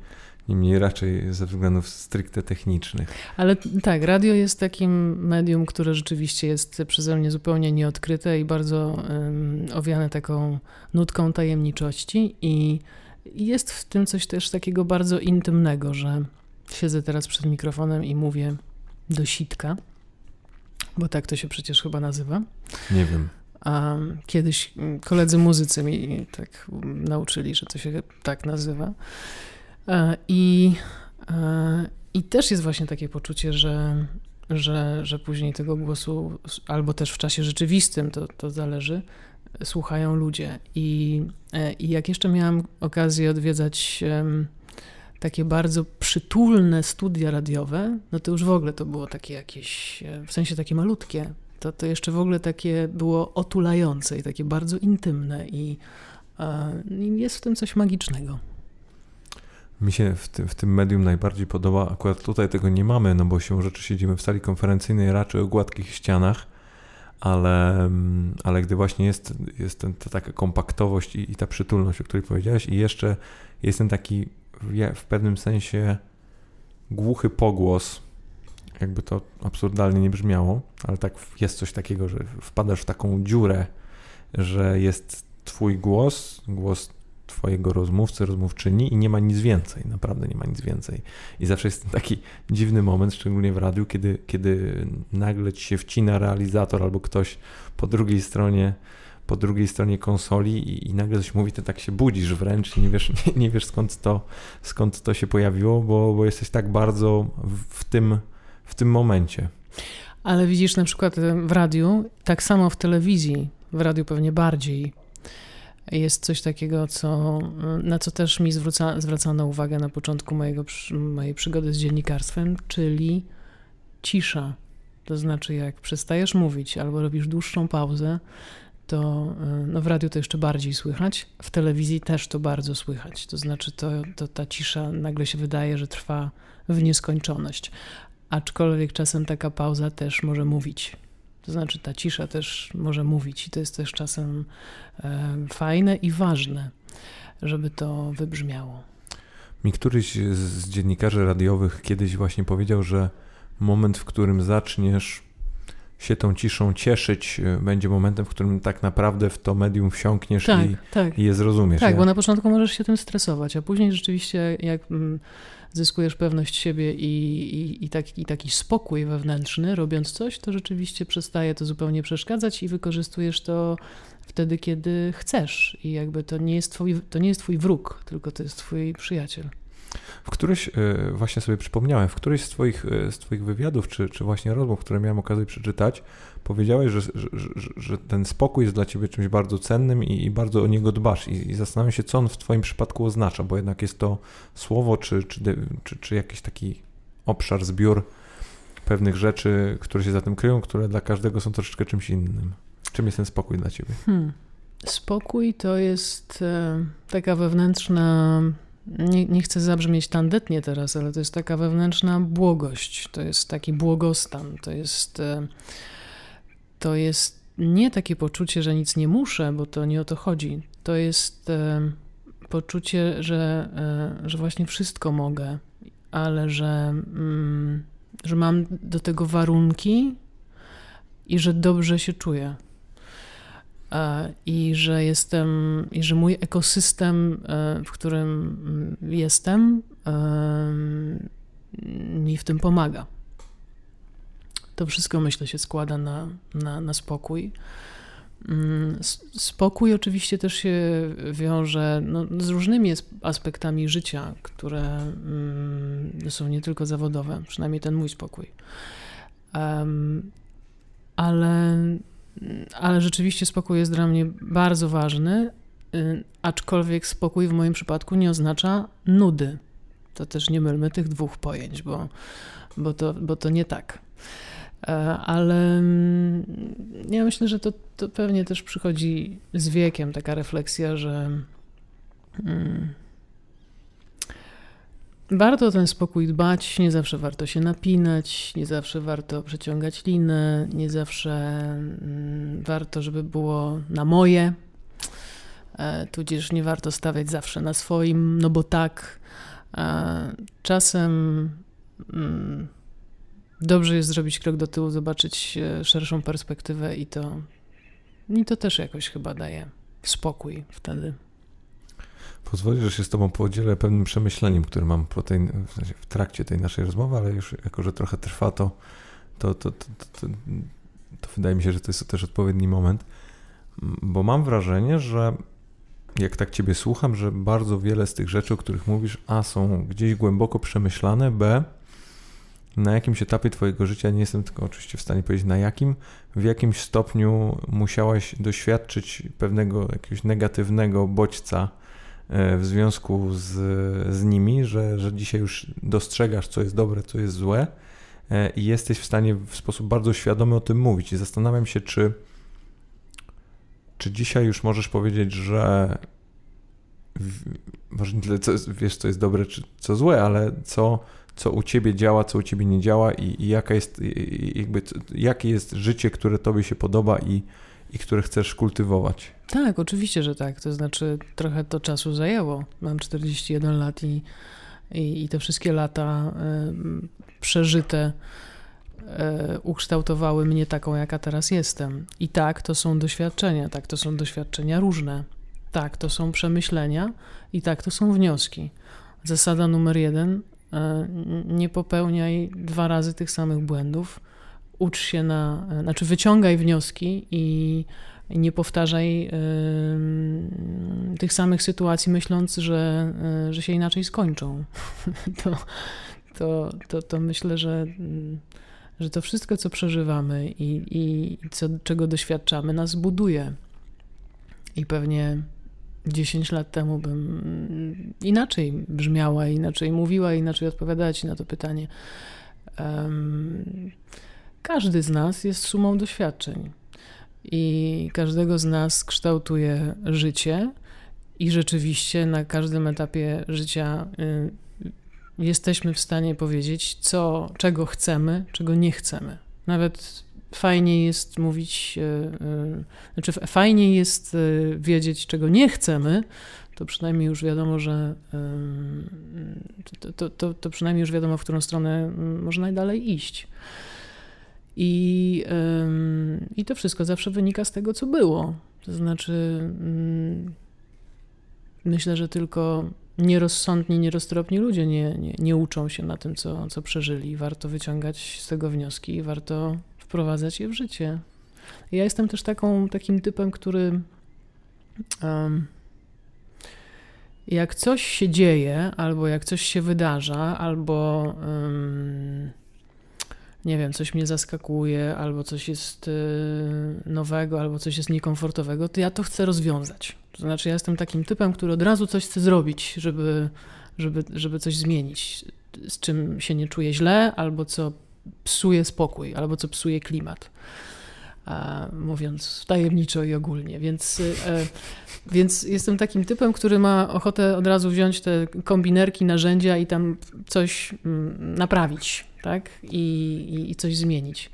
niemniej raczej ze względów stricte technicznych. Ale tak, radio jest takim medium, które rzeczywiście jest przeze mnie zupełnie nieodkryte i bardzo um, owiane taką nutką tajemniczości i jest w tym coś też takiego bardzo intymnego, że Siedzę teraz przed mikrofonem i mówię do sitka, bo tak to się przecież chyba nazywa. Nie wiem. A kiedyś koledzy muzycy mi tak nauczyli, że to się tak nazywa. I, i też jest właśnie takie poczucie, że, że, że później tego głosu, albo też w czasie rzeczywistym, to, to zależy, słuchają ludzie. I, e, I jak jeszcze miałam okazję odwiedzać takie bardzo przytulne studia radiowe, no to już w ogóle to było takie jakieś, e, w sensie takie malutkie, to, to jeszcze w ogóle takie było otulające i takie bardzo intymne i, i jest w tym coś magicznego. Mi się w tym, w tym medium najbardziej podoba, akurat tutaj tego nie mamy, no bo się rzeczy siedzimy w sali konferencyjnej raczej o gładkich ścianach, ale, ale gdy właśnie jest, jest ten, ta taka kompaktowość i, i ta przytulność, o której powiedziałeś i jeszcze jest ten taki w pewnym sensie głuchy pogłos, jakby to absurdalnie nie brzmiało, ale tak jest coś takiego, że wpadasz w taką dziurę, że jest twój głos, głos twojego rozmówcy, rozmówczyni i nie ma nic więcej, naprawdę nie ma nic więcej. I zawsze jest taki dziwny moment, szczególnie w radiu, kiedy, kiedy nagle ci się wcina realizator albo ktoś po drugiej stronie po drugiej stronie konsoli i, i nagle coś mówi, to tak się budzisz wręcz i nie wiesz, nie, nie wiesz skąd, to, skąd to się pojawiło, bo, bo jesteś tak bardzo w, tym, w tym momencie. Ale widzisz na przykład w radiu, tak samo w telewizji, w radiu pewnie bardziej, jest coś takiego, co, na co też mi zwróca, zwracano uwagę na początku mojego, mojej przygody z dziennikarstwem, czyli cisza. To znaczy, jak przestajesz mówić albo robisz dłuższą pauzę, to y, no w radiu to jeszcze bardziej słychać, w telewizji też to bardzo słychać. To znaczy, to, to ta cisza nagle się wydaje, że trwa w nieskończoność. Aczkolwiek czasem taka pauza też może mówić. To znaczy, ta cisza też może mówić, i to jest też czasem e, fajne i ważne, żeby to wybrzmiało. Mi któryś z dziennikarzy radiowych kiedyś właśnie powiedział, że moment, w którym zaczniesz się tą ciszą cieszyć, e, będzie momentem, w którym tak naprawdę w to medium wsiąkniesz tak, i, tak. i je zrozumiesz. Tak, ja? bo na początku możesz się tym stresować, a później rzeczywiście jak mm, zyskujesz pewność siebie i, i, i, taki, i taki spokój wewnętrzny, robiąc coś, to rzeczywiście przestaje to zupełnie przeszkadzać i wykorzystujesz to wtedy, kiedy chcesz. I jakby to nie jest twój, to nie jest twój wróg, tylko to jest twój przyjaciel. W któryś, e, właśnie sobie przypomniałem, w któryś z Twoich, e, z twoich wywiadów, czy, czy właśnie rozmów, które miałem okazję przeczytać, powiedziałeś, że, że, że, ten spokój jest dla Ciebie czymś bardzo cennym i, i bardzo o niego dbasz. I, I, zastanawiam się, co on w Twoim przypadku oznacza, bo jednak jest to słowo, czy, czy, czy, czy jakiś taki obszar, zbiór pewnych rzeczy, które się za tym kryją, które dla każdego są troszeczkę czymś innym. Czym jest ten spokój dla Ciebie? Hmm. Spokój to jest e, taka wewnętrzna nie, nie chcę zabrzmieć tandetnie teraz, ale to jest taka wewnętrzna błogość, to jest taki błogostan, to jest, e, to jest nie takie poczucie, że nic nie muszę, bo to nie o to chodzi. To jest e, poczucie, że, e, że właśnie wszystko mogę, ale że, mm, że mam do tego warunki i że dobrze się czuję. I że jestem, i że mój ekosystem, e, w którym mm, jestem, mi w tym pomaga. To wszystko, myślę, się składa na, na, na spokój. Mm, spokój oczywiście też się wiąże no, z różnymi aspektami życia, które mm, są nie tylko zawodowe, przynajmniej ten mój spokój. Ale, ale rzeczywiście spokój jest dla mnie bardzo ważny, y, aczkolwiek spokój w moim przypadku nie oznacza nudy. To też nie mylmy tych dwóch pojęć, bo, bo, to, bo to nie tak. E, ale mm, ja myślę, że to, to pewnie też przychodzi z wiekiem taka refleksja, że hmm, warto o ten spokój dbać, nie zawsze warto się napinać, nie zawsze warto przeciągać linę, nie zawsze hmm, warto, żeby było na moje, e, tudzież nie warto stawiać zawsze na swoim, no bo tak. E, czasem. Hmm, dobrze jest zrobić krok do tyłu, zobaczyć e, szerszą perspektywę i to, i to też jakoś chyba daje spokój wtedy. Pozwolisz, że się z Tobą podzielę pewnym przemyśleniem, które mam po tej, w, sensie w trakcie tej naszej rozmowy, ale już jako, że trochę trwa to, to, to, to, to, to wydaje mi się, że to jest też odpowiedni moment, bo mam wrażenie, że jak tak Ciebie słucham, że bardzo wiele z tych rzeczy, o których mówisz, A są gdzieś głęboko przemyślane, B na jakimś etapie Twojego życia, nie jestem tylko oczywiście w stanie powiedzieć na jakim, w jakimś stopniu musiałaś doświadczyć pewnego jakiegoś negatywnego bodźca w związku z, z nimi, że, że dzisiaj już dostrzegasz, co jest dobre, co jest złe e, i jesteś w stanie w sposób bardzo świadomy o tym mówić. I zastanawiam się, czy, czy dzisiaj już możesz powiedzieć, że może nie tyle, co, wiesz, co jest dobre, czy co złe, ale co co u ciebie działa, co u ciebie nie działa i, i jaka jest, jakby, jakie jest życie, które tobie się podoba i, i które chcesz kultywować. Tak, oczywiście, że tak. To znaczy, trochę to czasu zajęło. Mam 41 lat i, i, i te wszystkie lata y, przeżyte y, ukształtowały mnie taką, jaka teraz jestem. I tak, to są doświadczenia, tak, to są doświadczenia różne. Tak, to są przemyślenia i tak, to są wnioski. Zasada numer jeden: E, nie popełniaj dwa razy tych samych błędów. Ucz się na, znaczy wyciągaj wnioski i nie powtarzaj y, tych samych sytuacji, myśląc, że, y, że się inaczej skończą. to, to, to, to myślę, że, że to wszystko, co przeżywamy i, i co, czego doświadczamy, nas buduje. I pewnie 10 lat temu bym inaczej brzmiała, inaczej mówiła, inaczej odpowiadała ci na to pytanie. Um, każdy z nas jest sumą doświadczeń i każdego z nas kształtuje życie i rzeczywiście na każdym etapie życia y, jesteśmy w stanie powiedzieć, co, czego chcemy, czego nie chcemy. Nawet fajnie jest mówić, e, e, znaczy fajnie jest wiedzieć, czego nie chcemy, to przynajmniej już wiadomo, że to, to, to przynajmniej już wiadomo, w którą stronę można najdalej iść. I, I to wszystko zawsze wynika z tego, co było. To znaczy, myślę, że tylko nierozsądni, nieroztropni ludzie nie, nie, nie uczą się na tym, co, co przeżyli. Warto wyciągać z tego wnioski i warto wprowadzać je w życie. Ja jestem też taką, takim typem, który jak coś się dzieje, albo jak coś się wydarza, albo um, nie wiem, coś mnie zaskakuje, albo coś jest y, nowego, albo coś jest niekomfortowego, to ja to chcę rozwiązać. To znaczy, ja jestem takim typem, który od razu coś chce zrobić, żeby, żeby, żeby coś zmienić, z czym się nie czuję źle, albo co psuje spokój albo co psuje klimat. mówiąc tajemniczo i ogólnie. Więc, e, więc jestem takim typem, który ma ochotę od razu wziąć te kombinerki, narzędzia i tam coś mm, naprawić, tak? I, i, i coś zmienić.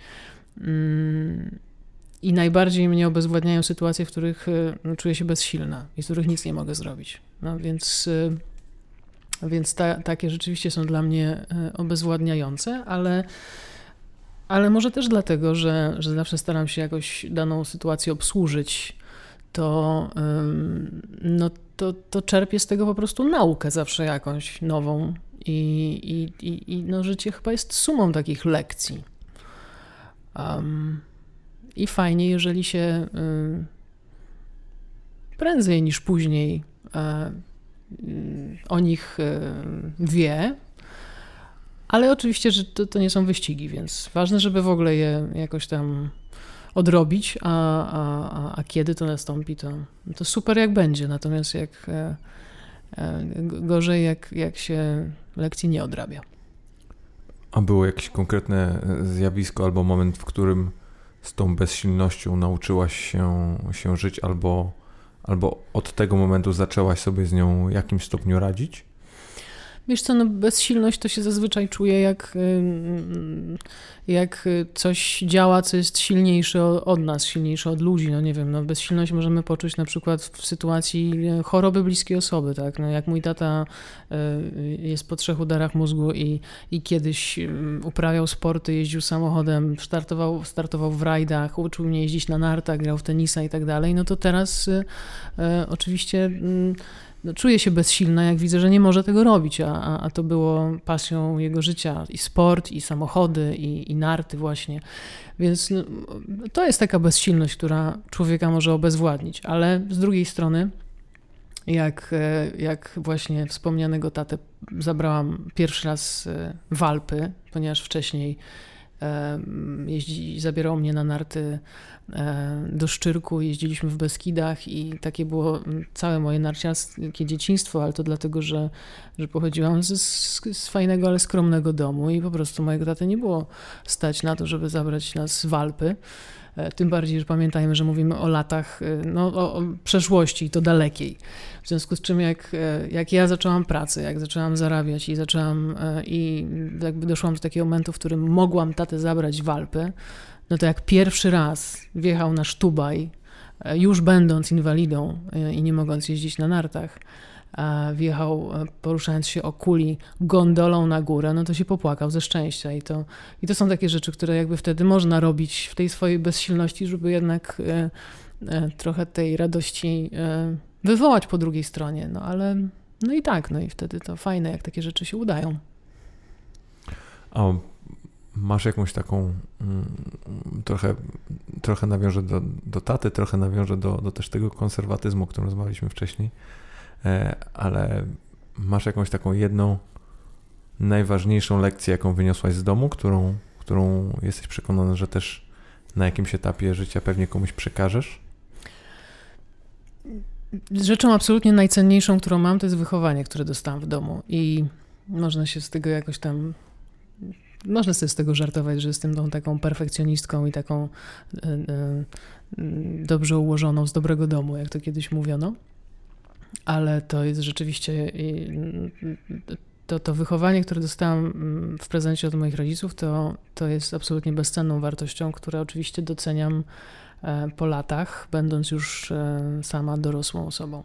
Mm, I najbardziej mnie obezwładniają sytuacje, w których no, czuję się bezsilna i z których nic nie mogę zrobić. No więc, więc ta, takie rzeczywiście są dla mnie obezwładniające, ale ale może też dlatego, że, że zawsze staram się jakoś daną sytuację obsłużyć, to, no, to, to czerpię z tego po prostu naukę zawsze jakąś nową. I, i, i, i no, życie chyba jest sumą takich lekcji. Um, I fajnie, jeżeli się y, prędzej niż później y, y, o nich y, wie, ale oczywiście, że to, to nie są wyścigi, więc ważne, żeby w ogóle je jakoś tam odrobić, a, a, a, kiedy to nastąpi, to, to super jak będzie. Natomiast jak e, e, gorzej, jak, jak się lekcji nie odrabia. A było jakieś konkretne e, zjawisko albo moment, w którym z tą bezsilnością nauczyłaś się, się żyć, albo, albo od tego momentu zaczęłaś sobie z nią w jakimś stopniu radzić? Wiesz co, no bezsilność to się zazwyczaj czuje jak, jak coś działa, co jest silniejsze od nas, silniejsze od ludzi. No nie wiem, no bezsilność możemy poczuć na przykład w sytuacji e, choroby bliskiej osoby, tak? No jak mój tata jest po trzech udarach mózgu i, i kiedyś uprawiał sporty, jeździł samochodem, startował, startował w rajdach, uczył mnie jeździć na nartach, grał w tenisa i tak dalej, no to teraz oczywiście no, czuję się bezsilna, jak widzę, że nie może tego robić, a, a to było pasją jego życia i sport, i samochody, i, i narty właśnie. Więc no, to jest taka bezsilność, która człowieka może obezwładnić, ale z drugiej strony jak, e, jak właśnie wspomnianego tatę zabrałam pierwszy raz e, w Alpy, ponieważ wcześniej jeździ, zabierał mnie na narty do Szczyrku, jeździliśmy w Beskidach i takie było całe moje narciarskie dzieciństwo, ale to dlatego, że, że pochodziłam z, z fajnego, ale skromnego domu i po prostu mojego taty nie było stać na to, żeby zabrać nas w Alpy. E, tym bardziej, że pamiętajmy, że mówimy o latach, e, no, o, o przeszłości, to dalekiej. W związku z czym, jak, e, jak ja zaczęłam pracę, jak zaczęłam zarabiać i zaczęłam, i jakby doszłam do takiego momentu, w którym mogłam tatę zabrać w Alpy, no to jak pierwszy raz wjechał na Sztubaj, już będąc inwalidą i nie mogąc jeździć na nartach, wjechał e, poruszając się o kuli gondolą na górę, no to się popłakał ze szczęścia. I to, I to są takie rzeczy, które jakby wtedy można robić w tej swojej bezsilności, żeby jednak e, e, trochę tej radości wywołać po drugiej stronie. No ale no i tak, no i wtedy to fajne, jak takie rzeczy się udają. A masz jakąś taką mm, trochę, trochę nawiążę do, do taty, trochę nawiążę do, do też tego konserwatyzmu, o którym rozmawialiśmy wcześniej. E, ale masz jakąś taką jedną najważniejszą lekcję, jaką wyniosłaś z domu, którą, którą jesteś przekonany, że też na jakimś etapie życia pewnie komuś przekażesz? Rzeczą absolutnie najcenniejszą, którą mam, to jest wychowanie, które dostałam w domu. I można się z tego jakoś tam. Można sobie z tego żartować, że jestem tą taką perfekcjonistką i taką y, y, dobrze ułożoną z dobrego domu, jak to kiedyś mówiono ale to jest rzeczywiście to, to wychowanie, które dostałam mm, w prezencie od moich rodziców, to, to jest absolutnie bezcenną wartością, które oczywiście doceniam e, po latach, będąc już e, sama dorosłą osobą.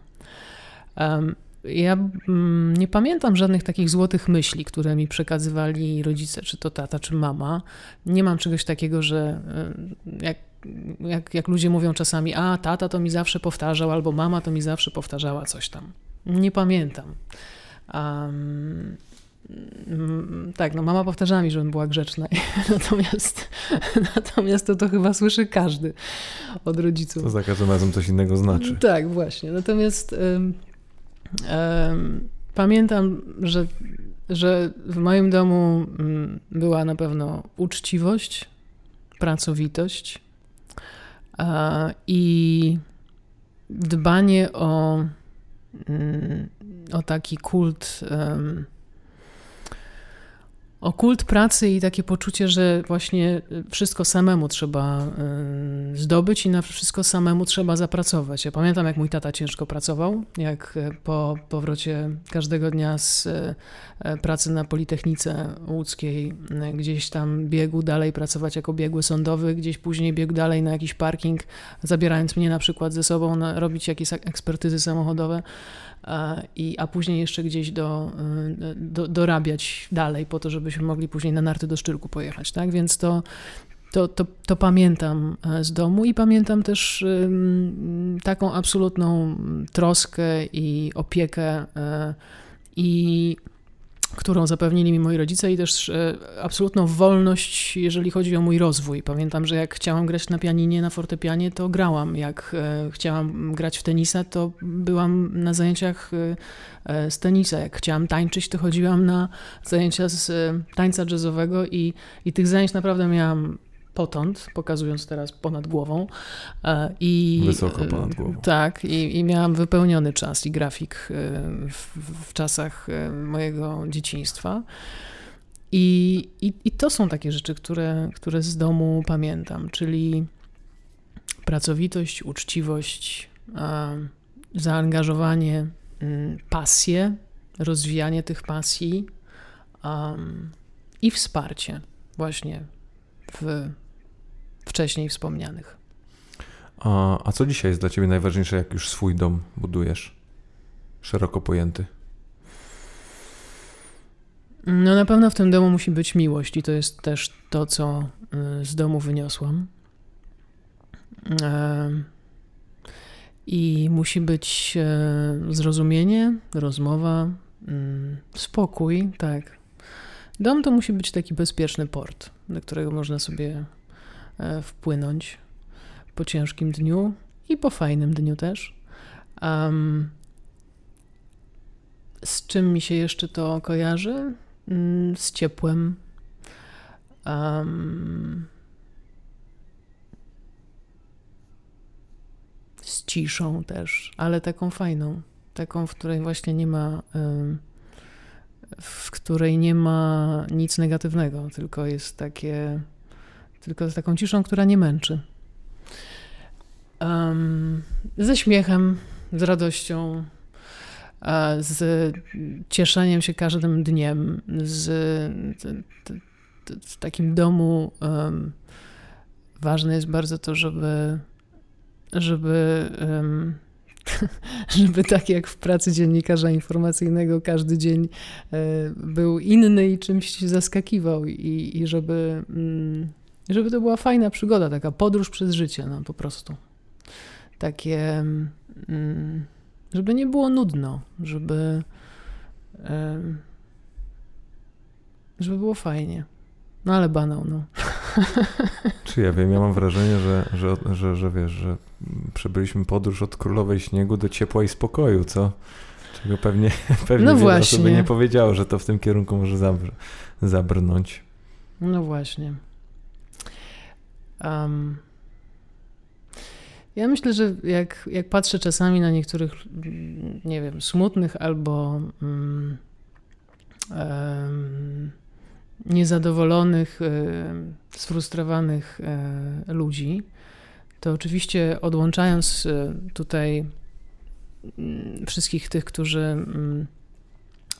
Ja mm, nie pamiętam żadnych takich złotych myśli, które mi przekazywali rodzice, czy to tata, czy mama. Nie mam czegoś takiego, że e, jak jak, jak ludzie mówią czasami, a tata to mi zawsze powtarzał, albo mama to mi zawsze powtarzała coś tam. Nie pamiętam. Um, tak, no mama powtarzała mi, żebym była grzeczna. natomiast, natomiast to, to chyba słyszy każdy od rodziców. To za każdym razem coś innego znaczy. Tak, właśnie. Natomiast um, um, pamiętam, że, że w moim domu um, była na pewno uczciwość, pracowitość, i dbanie o, mm, o taki kult o kult pracy i takie poczucie, że właśnie wszystko samemu trzeba y, zdobyć i na wszystko samemu trzeba zapracować. Ja pamiętam, jak mój tata ciężko pracował, jak e, po powrocie każdego dnia z e, pracy na Politechnice Łódzkiej e, gdzieś tam biegł dalej pracować jako biegły sądowy, gdzieś później biegł dalej na jakiś parking, zabierając mnie na przykład ze sobą na, robić jakieś ekspertyzy samochodowe i, a później jeszcze gdzieś do, y, do, dorabiać dalej po to, żebyśmy mogli później na narty do Szczyrku pojechać, tak? Więc to, to, to, to pamiętam e, z domu i pamiętam też taką absolutną troskę i opiekę e, i którą zapewnili mi moi rodzice i też e, absolutną wolność, jeżeli chodzi o mój rozwój. Pamiętam, że jak chciałam grać na pianinie, na fortepianie, to grałam. Jak e, chciałam grać w tenisa, to byłam na zajęciach e, z tenisa. Jak chciałam tańczyć, to chodziłam na zajęcia z tańca jazzowego i, i tych zajęć naprawdę miałam potąd, pokazując teraz ponad głową. E, I, Wysoko ponad głową. Tak, i, i miałam wypełniony czas i grafik e, w, w czasach e, mojego dzieciństwa. I, i, I to są takie rzeczy, które, które z domu pamiętam, czyli pracowitość, uczciwość, zaangażowanie, mm, pasję, rozwijanie tych pasji i wsparcie właśnie w wcześniej wspomnianych. A, a co dzisiaj jest dla Ciebie najważniejsze, jak już swój dom budujesz? Szeroko pojęty. No na pewno w tym domu musi być miłość i to jest też to, co y, z domu wyniosłam. I musi być e, zrozumienie, rozmowa, mm, spokój, tak. Dom to musi być taki bezpieczny port, do którego można sobie E, wpłynąć po ciężkim dniu i po fajnym dniu też. Um, z czym mi się jeszcze to kojarzy? Mm, z ciepłem. Um, z ciszą też, ale taką fajną. Taką, w której właśnie nie ma. W której nie ma nic negatywnego, tylko jest takie tylko z taką ciszą, która nie męczy. Um, ze śmiechem, z radością, z cieszeniem się każdym dniem, z, w takim domu um, ważne jest bardzo to, żeby, żeby, um, żeby tak jak w pracy dziennikarza informacyjnego każdy dzień e, był inny i czymś zaskakiwał i, i żeby mm, żeby to była fajna przygoda, taka podróż przez życie, no po prostu. Takie, mm, żeby nie było nudno, żeby, żeby było fajnie. No ale banał, no. Czy ja wiem, ja mam wrażenie, że, że, że, że wiesz, że przebyliśmy podróż od królowej śniegu do ciepła i spokoju, co? Czego pewnie, pewnie no wiele osób by nie powiedziało, że to w tym kierunku może zabr zabrnąć. No właśnie. Um, ja myślę, że jak, jak patrzę czasami na niektórych, nie wiem, smutnych albo um, um, niezadowolonych, sfrustrowanych e, ludzi, to oczywiście odłączając e, tutaj mm, wszystkich tych, którzy mm,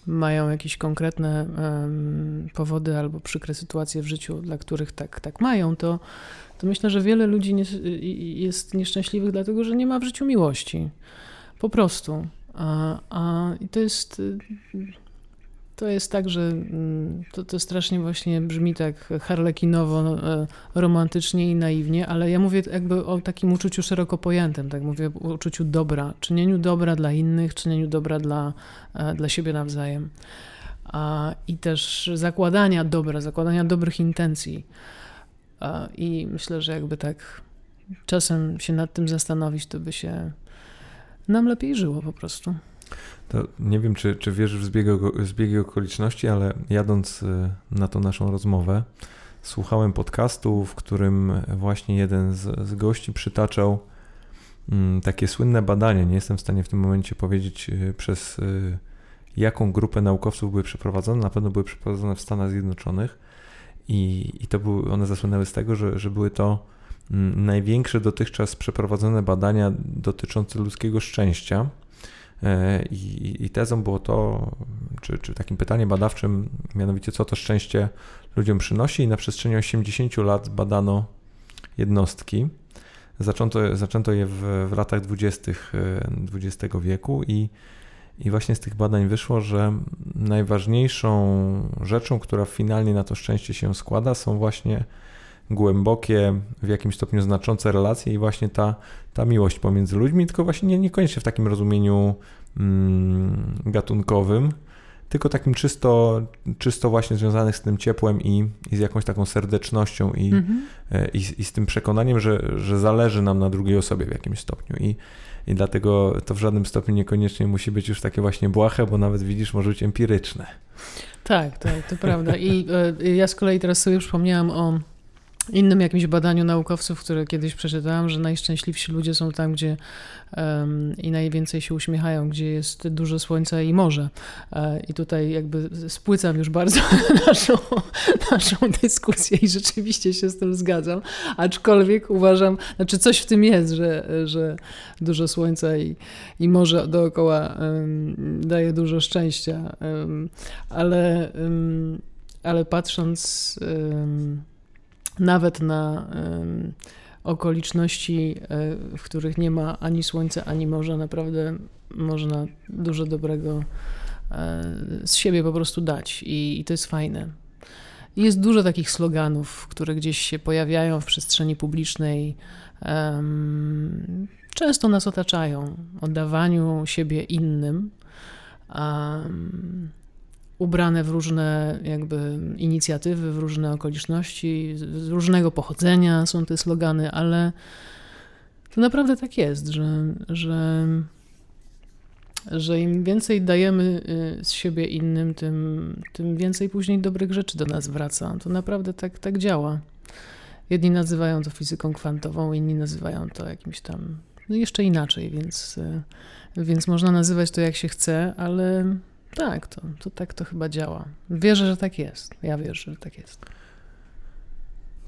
mają jakieś konkretne powody albo przykre sytuacje w życiu, dla których tak, tak mają, to to myślę, że wiele ludzi nie, jest nieszczęśliwych, dlatego że nie ma w życiu miłości. Po prostu. A, a i to jest. To jest tak, że mm, to, to strasznie właśnie brzmi tak harlekinowo, e, romantycznie i naiwnie, ale ja mówię jakby o takim uczuciu szeroko pojętym, tak mówię o uczuciu dobra, czynieniu dobra dla innych, czynieniu dobra dla, e, dla siebie nawzajem. I też zakładania dobra, zakładania dobrych intencji. I myślę, że jakby tak czasem się nad tym zastanowić, to by się nam lepiej żyło po prostu. To nie wiem, czy, czy wierzysz w zbiegi, zbiegi okoliczności, ale jadąc y, na tą naszą rozmowę, słuchałem podcastu, w którym właśnie jeden z, z gości przytaczał mm, takie słynne badanie. Nie jestem w stanie w tym momencie powiedzieć y, przez y, jaką grupę naukowców były przeprowadzone. Na pewno były przeprowadzone w Stanach Zjednoczonych i, i to były, one zasłynęły z tego, że, że były to mm, największe dotychczas przeprowadzone badania dotyczące ludzkiego szczęścia. E, I, I, tezą było to, czy, czy takim pytaniem badawczym, mianowicie co to szczęście ludziom przynosi. I na przestrzeni 80 lat badano jednostki. Zaczęto, zaczęto je w, w latach 20. XX e, wieku i, i właśnie z tych badań wyszło, że najważniejszą rzeczą, która finalnie na to szczęście się składa, są właśnie głębokie, w jakimś stopniu znaczące relacje i właśnie ta, ta miłość pomiędzy ludźmi, tylko właśnie nie, niekoniecznie w takim rozumieniu mm, gatunkowym, tylko takim czysto, czysto właśnie związanych z tym ciepłem i, i z jakąś taką serdecznością i, mhm. E, i, i, z tym przekonaniem, że, że zależy nam na drugiej osobie w jakimś stopniu. I, I dlatego to w żadnym stopniu niekoniecznie musi być już takie właśnie błahe, bo nawet widzisz, może być empiryczne. Tak, tak, to prawda. I y, ja z kolei teraz sobie przypomniałam o innym jakimś badaniu naukowców, które kiedyś przeczytałam, że najszczęśliwsi ludzie są tam, gdzie um, i najwięcej się uśmiechają, gdzie jest dużo słońca i morze. E, I tutaj jakby spłycam już bardzo naszą, naszą dyskusję i rzeczywiście się z tym zgadzam. Aczkolwiek uważam, znaczy coś w tym jest, że, że dużo słońca i, i morze dookoła um, daje dużo szczęścia. Um, ale, ale patrząc nawet na okoliczności, e, w których nie ma ani słońca, ani morza, naprawdę można dużo dobrego e, z siebie po prostu dać i, i to jest fajne. Jest dużo takich sloganów, które gdzieś się pojawiają w przestrzeni publicznej. Często nas otaczają o dawaniu siebie innym. Ubrane w różne jakby inicjatywy, w różne okoliczności, z różnego pochodzenia są te slogany, ale to naprawdę tak jest, że, że, że im więcej dajemy y, z siebie innym, tym, tym więcej później dobrych rzeczy do nas wraca. To naprawdę tak, tak działa. Jedni nazywają to fizyką kwantową, inni nazywają to jakimś tam no jeszcze inaczej, więc, y, więc można nazywać to jak się chce, ale tak, to, to tak to chyba działa. Wierzę, że tak jest. Ja wierzę, że tak jest.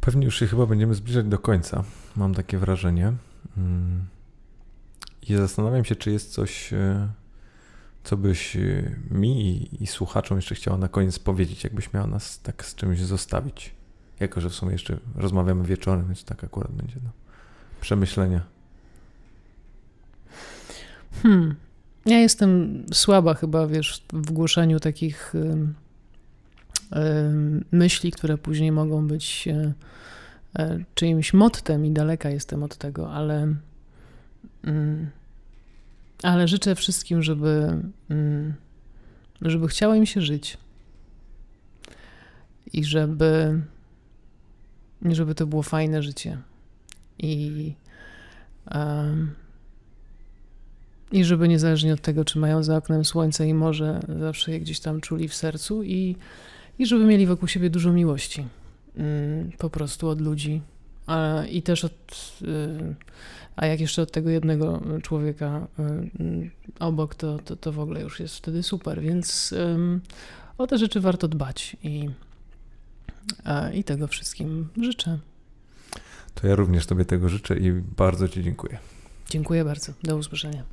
Pewnie już się chyba będziemy zbliżać do końca. Mam takie wrażenie. Mm. I zastanawiam się, czy jest coś, e, co byś e, mi i, słuchaczom jeszcze chciała na koniec powiedzieć, jakbyś miała nas tak z czymś zostawić. Jako, że w sumie jeszcze rozmawiamy wieczorem, więc tak akurat będzie do przemyślenia. Hmm. Ja jestem słaba chyba, wiesz, w głoszeniu takich myśli, które później mogą być e, e, czyimś mottem i daleka jestem od tego, ale, mm, ale życzę wszystkim, żeby, mm, żeby chciało im się żyć i żeby, żeby to było fajne życie. I um, i żeby niezależnie od tego, czy mają za oknem słońce i morze, zawsze je gdzieś tam czuli w sercu i, i żeby mieli wokół siebie dużo miłości. Mm, po prostu od ludzi. A, I też od. Y, a jak jeszcze od tego jednego człowieka y, obok, to, to, to w ogóle już jest wtedy super. Więc o te rzeczy warto dbać i, i tego wszystkim życzę. To ja również Tobie tego życzę i bardzo Ci dziękuję. Dziękuję bardzo. Do usłyszenia.